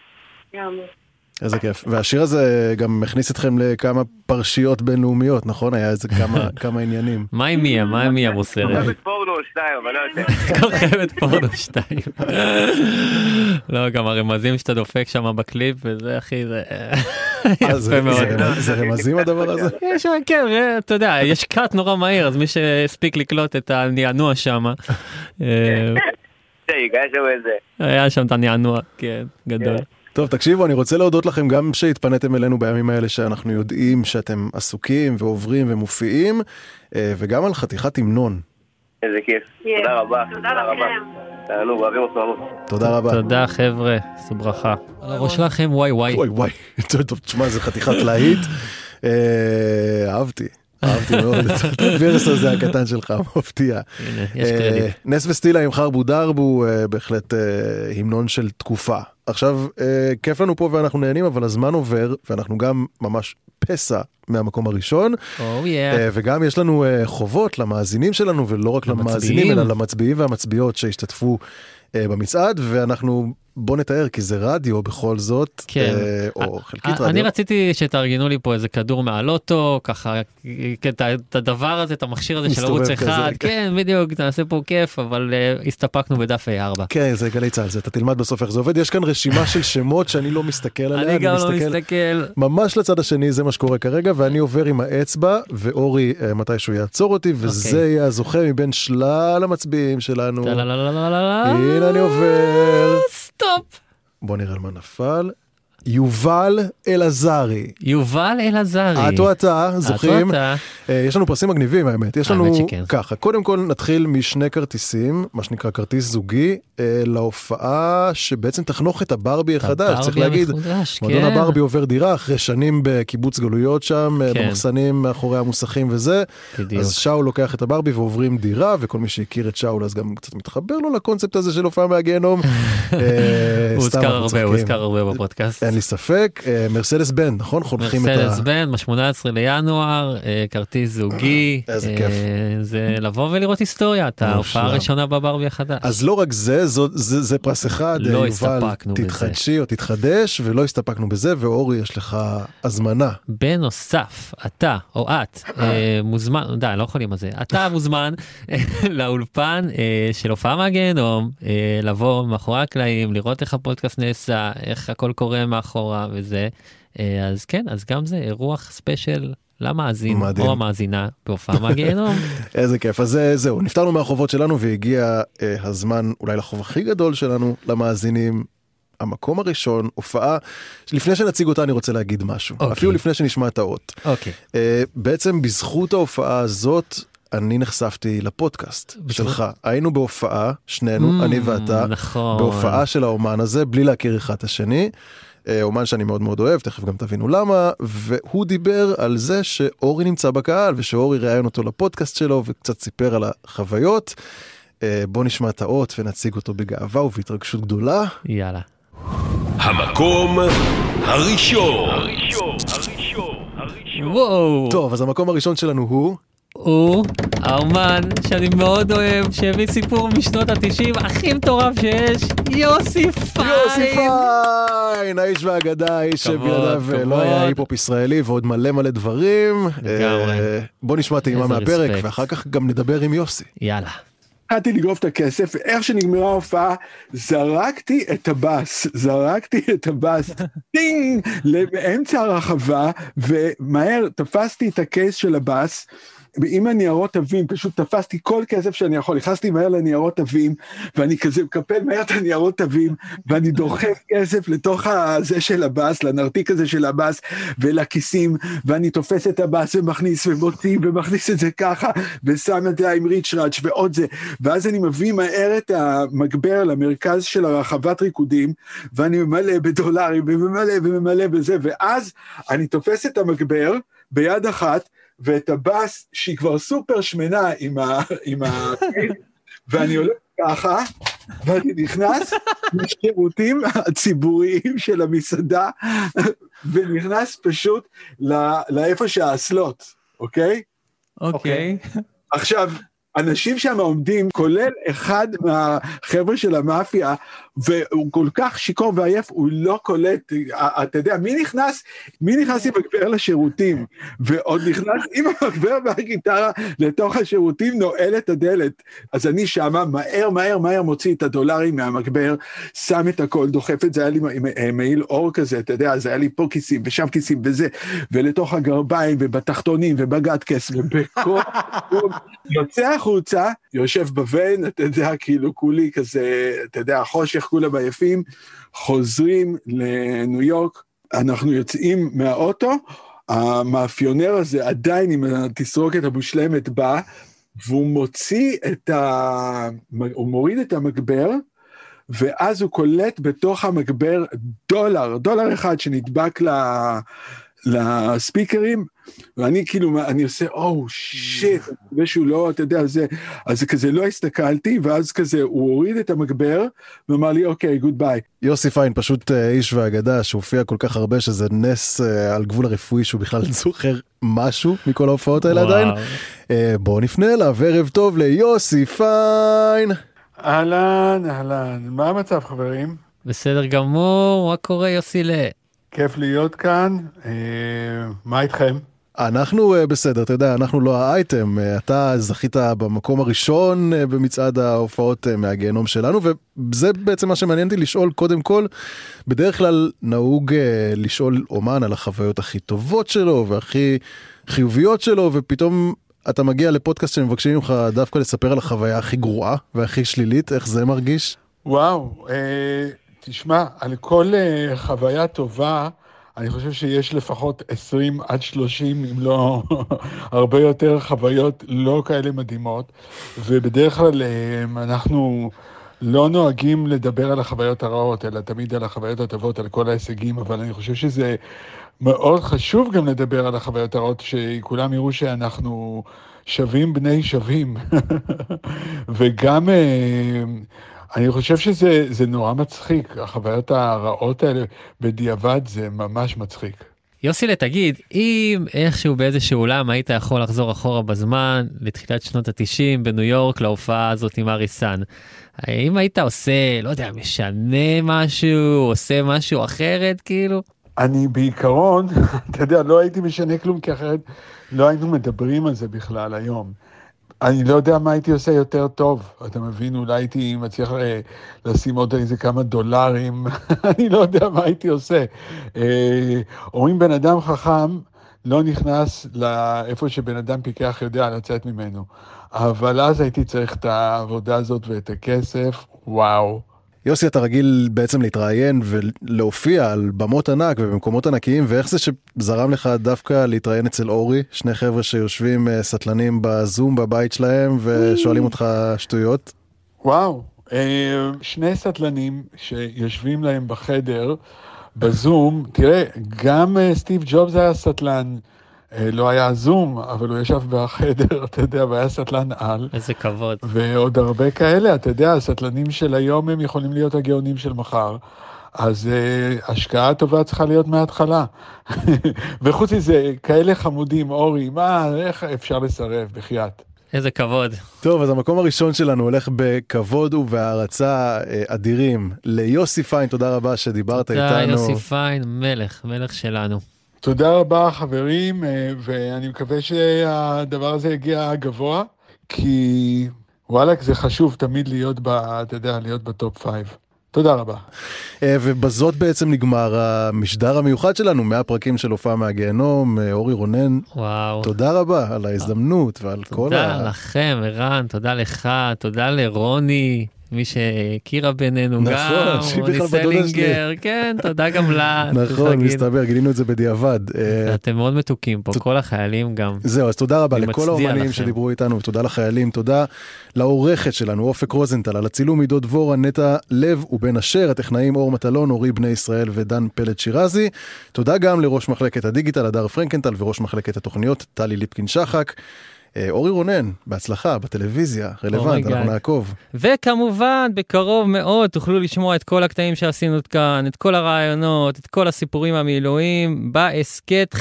איזה כיף. והשיר הזה גם הכניס אתכם לכמה פרשיות בינלאומיות, נכון? היה איזה כמה, כמה עניינים. מה עם מיה? מה עם מיה מוסרת? כוכבת פורנו או שתיים, אבל לא יותר. כוכבת פורנו שתיים. לא, גם הרמזים שאתה דופק שם בקליפ וזה אחי, זה אה, זה- יפה מאוד. זה- רמזים הדבר הזה? יש, כן, אה, אתה יודע, יש קאט נורא מהיר, אז מי שהספיק לקלוט את הנענוע שם, אה. היה שם את הנענוע, כן, גדול. טוב, תקשיבו, אני רוצה להודות לכם גם שהתפניתם אלינו בימים האלה שאנחנו יודעים שאתם עסוקים ועוברים ומופיעים, אה, וגם על חתיכת המנון. איזה כיף. תודה רבה. תודה רבה. תענו, אוהבים אותנו. תודה רבה. תודה חבר'ה, עשו ברכה. על הראש שלכם וואי וואי. וואי וואי, טוב, טוב, תשמע, זה חתיכת להיט. אה, אהבתי. אהבתי מאוד את הווירס הזה הקטן שלך, מפתיע. יש אה, קרדיט. נס וסטילה עם חרבו דרבו, אה, בהחלט אה, המנון של תקופה. עכשיו, כיף לנו פה ואנחנו נהנים, אבל הזמן עובר, ואנחנו גם ממש פסע מהמקום הראשון. Oh yeah. וגם יש לנו חובות למאזינים שלנו, ולא רק למאזינים, אלא למצביעים והמצביעות שהשתתפו במצעד, ואנחנו, בוא נתאר, כי זה רדיו בכל זאת, כן. אה, או חלקית אני רדיו. רציתי שתארגנו לי פה איזה כדור מהלוטו, ככה, כן, את הדבר הזה, את המכשיר הזה של ערוץ אחד, כן. כן, בדיוק, תעשה פה כיף, אבל אה, הסתפקנו בדף A4. כן, זה גלי צה"ל, זה אתה תלמד בסוף איך זה עובד. יש כאן רשימה של שמות שאני לא מסתכל עליה. אני גם לא מסתכל. ממש לצד השני, זה מה שקורה כרגע, ואני עובר עם האצבע, ואורי אה, מתישהו יעצור אותי, וזה אוקיי. יהיה הזוכה מבין שלל המצביעים שלנו. הנה אני עובר. סטופ. בוא נראה על מה נפל. יובל אלעזרי. יובל אלעזרי. את או אתה זוכים. את או אתה. אה, יש לנו פרסים מגניבים האמת. יש לנו שכן. ככה, קודם כל נתחיל משני כרטיסים, מה שנקרא כרטיס זוגי, אה, להופעה שבעצם תחנוך את הברבי החדש. צריך להגיד, המחודש, מועדון כן. הברבי עובר דירה אחרי שנים בקיבוץ גלויות שם, אה, כן. במחסנים מאחורי המוסכים וזה. בדיוק. אז שאול לוקח את הברבי ועוברים דירה, וכל מי שהכיר את שאול אז גם קצת מתחבר לו לקונספט הזה של הופעה מהגיהנום. הוא הוזכר הרבה, הוא. הוזכר הרבה בפודקאסט. אין לי ספק. אה, מרסדס בן, נכון? חונכים את ה... מרסדס בן, ב-18 לינואר, אה, כרטיס זוגי. איזה אה, כיף. זה לבוא ולראות היסטוריה, את ההופעה. הראשונה בברבי החדש. אז לא רק זה, זה, פרס אחד, לא הסתפקנו בזה. תתחדשי או תתחדש, ולא הסתפקנו בזה, ואורי, יש לך הזמנה. בנוסף, אתה או את מוזמן, די, לא יכולים על זה, אתה מוזמן לאולפן של הופעה מהגיהנום, לבוא מאחורי הקלעים, לראות איך הפודקאסט נעשה, איך הכל קורה מאחורה וזה. אה, אז כן, אז גם זה אירוח ספיישל למאזין מדהים. או המאזינה בהופעה מהגיהנום. איזה כיף. אז זהו, נפטרנו מהחובות שלנו, והגיע אה, הזמן אולי לחוב הכי גדול שלנו, למאזינים. המקום הראשון, הופעה, לפני שנציג אותה אני רוצה להגיד משהו, אוקיי. אפילו לפני שנשמע את האות. אוקיי. אה, בעצם בזכות ההופעה הזאת, אני נחשפתי לפודקאסט שלך. היינו בהופעה, שנינו, Mm, אני ואתה, נכון. בהופעה של האומן הזה, בלי להכיר אחד את השני. אה, אומן שאני מאוד מאוד אוהב, תכף גם תבינו למה, והוא דיבר על זה שאורי נמצא בקהל, ושאורי ראיין אותו לפודקאסט שלו, וקצת סיפר על החוויות. אה, בוא נשמע את האות ונציג אותו בגאווה ובהתרגשות גדולה. יאללה. המקום הראשון. וואו. טוב, אז המקום הראשון שלנו הוא... הוא האומן שאני מאוד אוהב, שהביא סיפור משנות התשעים הכי מטורף שיש, יוסי פיין. יוסי פיין, האיש והאגדה, האיש שבלעדיו לא. היה היפ-הופ ישראלי ועוד מלא מלא דברים. לגמרי. אה, בוא נשמע טעימה מהפרק. ואחר כך גם נדבר עם יוסי. יאללה. התחלתי לגרוף את הכסף, ואיך שנגמרה ההופעה, זרקתי את הבאס, זרקתי את הבאס, טינג, באמצע הרחבה, ומהר תפסתי את הקייס של הבאס, עם הניירות תווים, פשוט תפסתי כל כסף שאני יכול, נכנסתי מהר לניירות תווים, ואני כזה מקפל מהר את הניירות תווים, ואני דוחף כסף לתוך הזה של הבאס, לנרתיק הזה של הבאס, ולכיסים, ואני תופס את הבאס ומכניס ומוציא, ומכניס את זה ככה, ושם את זה עם ריצ'ראץ' ועוד זה, ואז אני מביא מהר את המגבר למרכז של הרחבת ריקודים, ואני ממלא בדולרים, וממלא וממלא בזה, ואז אני תופס את המגבר ביד אחת, ואת הבאס שהיא כבר סופר שמנה עם ה... עם ה... ואני הולך ככה, ואני נכנס לשירותים הציבוריים של המסעדה, ונכנס פשוט לא- לאיפה שהאסלות, אוקיי? אוקיי. עכשיו, אנשים שם עומדים, כולל אחד מהחבר'ה של המאפיה, והוא כל כך שיכור ועייף, הוא לא קולט, אה, אתה יודע, מי נכנס, מי נכנס עם מגבר לשירותים, ועוד נכנס עם המגבר והגיטרה לתוך השירותים, נועל את הדלת. אז אני שמה, מהר, מהר, מהר מוציא את הדולרים מהמגבר, שם את הכל, דוחף את זה, היה לי אה, מעיל אור כזה, אתה יודע, אז היה לי פה כיסים ושם כיסים וזה, ולתוך הגרביים ובתחתונים ובגטקס ובכל... יוצא החוצה, יושב בוון, אתה יודע, כאילו כולי כזה, אתה יודע, חושך, כולם עייפים, חוזרים לניו יורק, אנחנו יוצאים מהאוטו, המאפיונר הזה עדיין עם התסרוקת המושלמת בא, והוא מוציא את ה... הוא מוריד את המגבר, ואז הוא קולט בתוך המגבר דולר, דולר אחד שנדבק ל... לספיקרים, ואני כאילו, אני עושה, או שיט, אני מקווה שהוא לא, אתה יודע, זה, אז כזה לא הסתכלתי, ואז כזה, הוא הוריד את המגבר, ואמר לי, אוקיי, goodbye. יוסי פיין פשוט אה, איש ואגדה שהופיע כל כך הרבה שזה נס אה, על גבול הרפואי שהוא בכלל זוכר משהו מכל ההופעות האלה וואו. עדיין. אה, בואו נפנה אליו, ערב טוב ליוסי פיין. אהלן, אהלן, מה המצב חברים? בסדר גמור, מה קורה יוסי ל... כיף להיות כאן, אה, מה איתכם? אנחנו אה, בסדר, אתה יודע, אנחנו לא האייטם, אה, אתה זכית במקום הראשון במצעד ההופעות מהגיהנום שלנו, וזה בעצם מה שמעניין אותי לשאול קודם כל, בדרך כלל נהוג לשאול אומן על החוויות הכי טובות שלו והכי חיוביות שלו, ופתאום אתה מגיע לפודקאסט שמבקשים ממך דווקא לספר על החוויה הכי גרועה והכי שלילית, איך זה מרגיש? וואו, אה, תשמע, על כל אה, חוויה טובה, אני חושב שיש לפחות 20 עד 30, אם לא הרבה יותר, חוויות לא כאלה מדהימות, ובדרך כלל אה, אנחנו לא נוהגים לדבר על החוויות הרעות, אלא תמיד על החוויות הטובות, על כל ההישגים, אבל אני חושב שזה מאוד חשוב גם לדבר על החוויות הרעות, שכולם יראו שאנחנו שווים בני שווים. וגם... אה, אני חושב שזה זה נורא מצחיק, החוויות הרעות האלה בדיעבד זה ממש מצחיק. יוסילה, תגיד, אם איכשהו באיזשהו עולם היית יכול לחזור אחורה בזמן, לתחילת שנות ה-90 בניו יורק, להופעה הזאת עם אריסן, האם היית עושה, לא יודע, משנה משהו, עושה משהו אחרת, כאילו? אני בעיקרון, אתה יודע, לא הייתי משנה כלום, כי אחרת לא היינו מדברים על זה בכלל היום. אני לא יודע מה הייתי עושה יותר טוב, אתה מבין? אולי הייתי מצליח אה, לשים עוד איזה כמה דולרים, אני לא יודע מה הייתי עושה. אה, אומרים בן אדם חכם לא נכנס לאיפה שבן אדם פיקח יודע לצאת ממנו. אבל אז הייתי צריך את העבודה הזאת ואת הכסף, וואו. יוסי, אתה רגיל בעצם להתראיין ולהופיע על במות ענק ובמקומות ענקיים, ואיך זה שזרם לך דווקא להתראיין אצל אורי, שני חבר'ה שיושבים אה, סטלנים בזום בבית שלהם ושואלים אותך שטויות? וואו, אה, שני סטלנים שיושבים להם בחדר בזום, תראה, גם אה, סטיב ג'ובס היה סטלן. אה, לא היה זום, אבל הוא ישב בחדר, אתה יודע, והיה סטלן על. איזה כבוד. ועוד הרבה כאלה, אתה יודע, הסטלנים של היום הם יכולים להיות הגאונים של מחר. אז uh, השקעה טובה צריכה להיות מההתחלה. וחוץ מזה, כאלה חמודים, אורי, מה, איך אפשר לסרב, בחייאת. איזה כבוד. טוב, אז המקום הראשון שלנו הולך בכבוד ובהערצה אה, אדירים ליוסי פיין, תודה רבה שדיברת תודה, איתנו. יוסי פיין, מלך, מלך שלנו. תודה רבה, חברים, אה, ואני מקווה שהדבר הזה יגיע גבוה, כי וואלק, זה חשוב תמיד להיות, ב, אתה יודע, להיות ב top five. תודה רבה. אה, ובזאת בעצם נגמר המשדר המיוחד שלנו, 100 פרקים של הופעה מהגיהנום. אה, אורי רונן, וואו. תודה רבה על ההזדמנות ועל כל תודה ה... לכם, ערן, תודה לך, תודה לרוני, מי שהכירה בינינו נכון, גם, רוני. סלינגר, כן, תודה גם לה. נכון. מסתבר, גילינו את זה בדיעבד. אה, אתם מאוד מתוקים פה, כל החיילים גם. זהו, אז תודה רבה לכל האומנים. שדיברו איתנו, ותודה לחיילים, תודה לעורכת שלנו, אופק רוזנטל, על הצילום עידו דבורה, נטע לב ובן אשר, הטכנאים אור מטלון, אורי בני ישראל ודן פלד שירזי. תודה גם לראש מחלקת הדיגיטל, הדר פרנקנטל, וראש מחלקת התוכניות, טלי ליפקין שחק. אה, אורי רונן, בהצלחה, בטלוויזיה, רלוונט, Oh אנחנו. נעקוב. וכמובן, בקרוב מאוד תוכלו לשמוע את כל הקטעים שעשינו כאן, את כל הרעיונות, את כל הסיפורים המילואים, בהסכת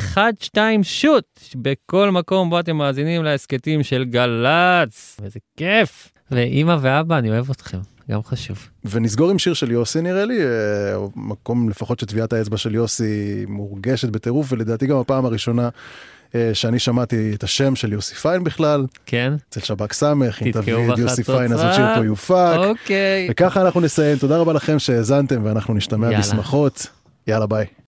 1-2 שוט, בכל מקום בו אתם מאזינים להסכתים של גל"צ. וזה כיף. ואימא ואבא, אני אוהב אתכם, גם חשוב. ונסגור עם שיר של יוסי נראה לי, אה, מקום לפחות שטביעת האצבע של יוסי מורגשת בטירוף, ולדעתי גם הפעם הראשונה אה, שאני שמעתי את השם של יוסי פיין בכלל. כן. אצל שב"כ סמך, אם תביא את יוסי פיין אז. השיר פה יופק. אוקיי. וככה אנחנו נסיים, תודה רבה לכם שהאזנתם ואנחנו נשתמע. בשמחות. יאללה ביי.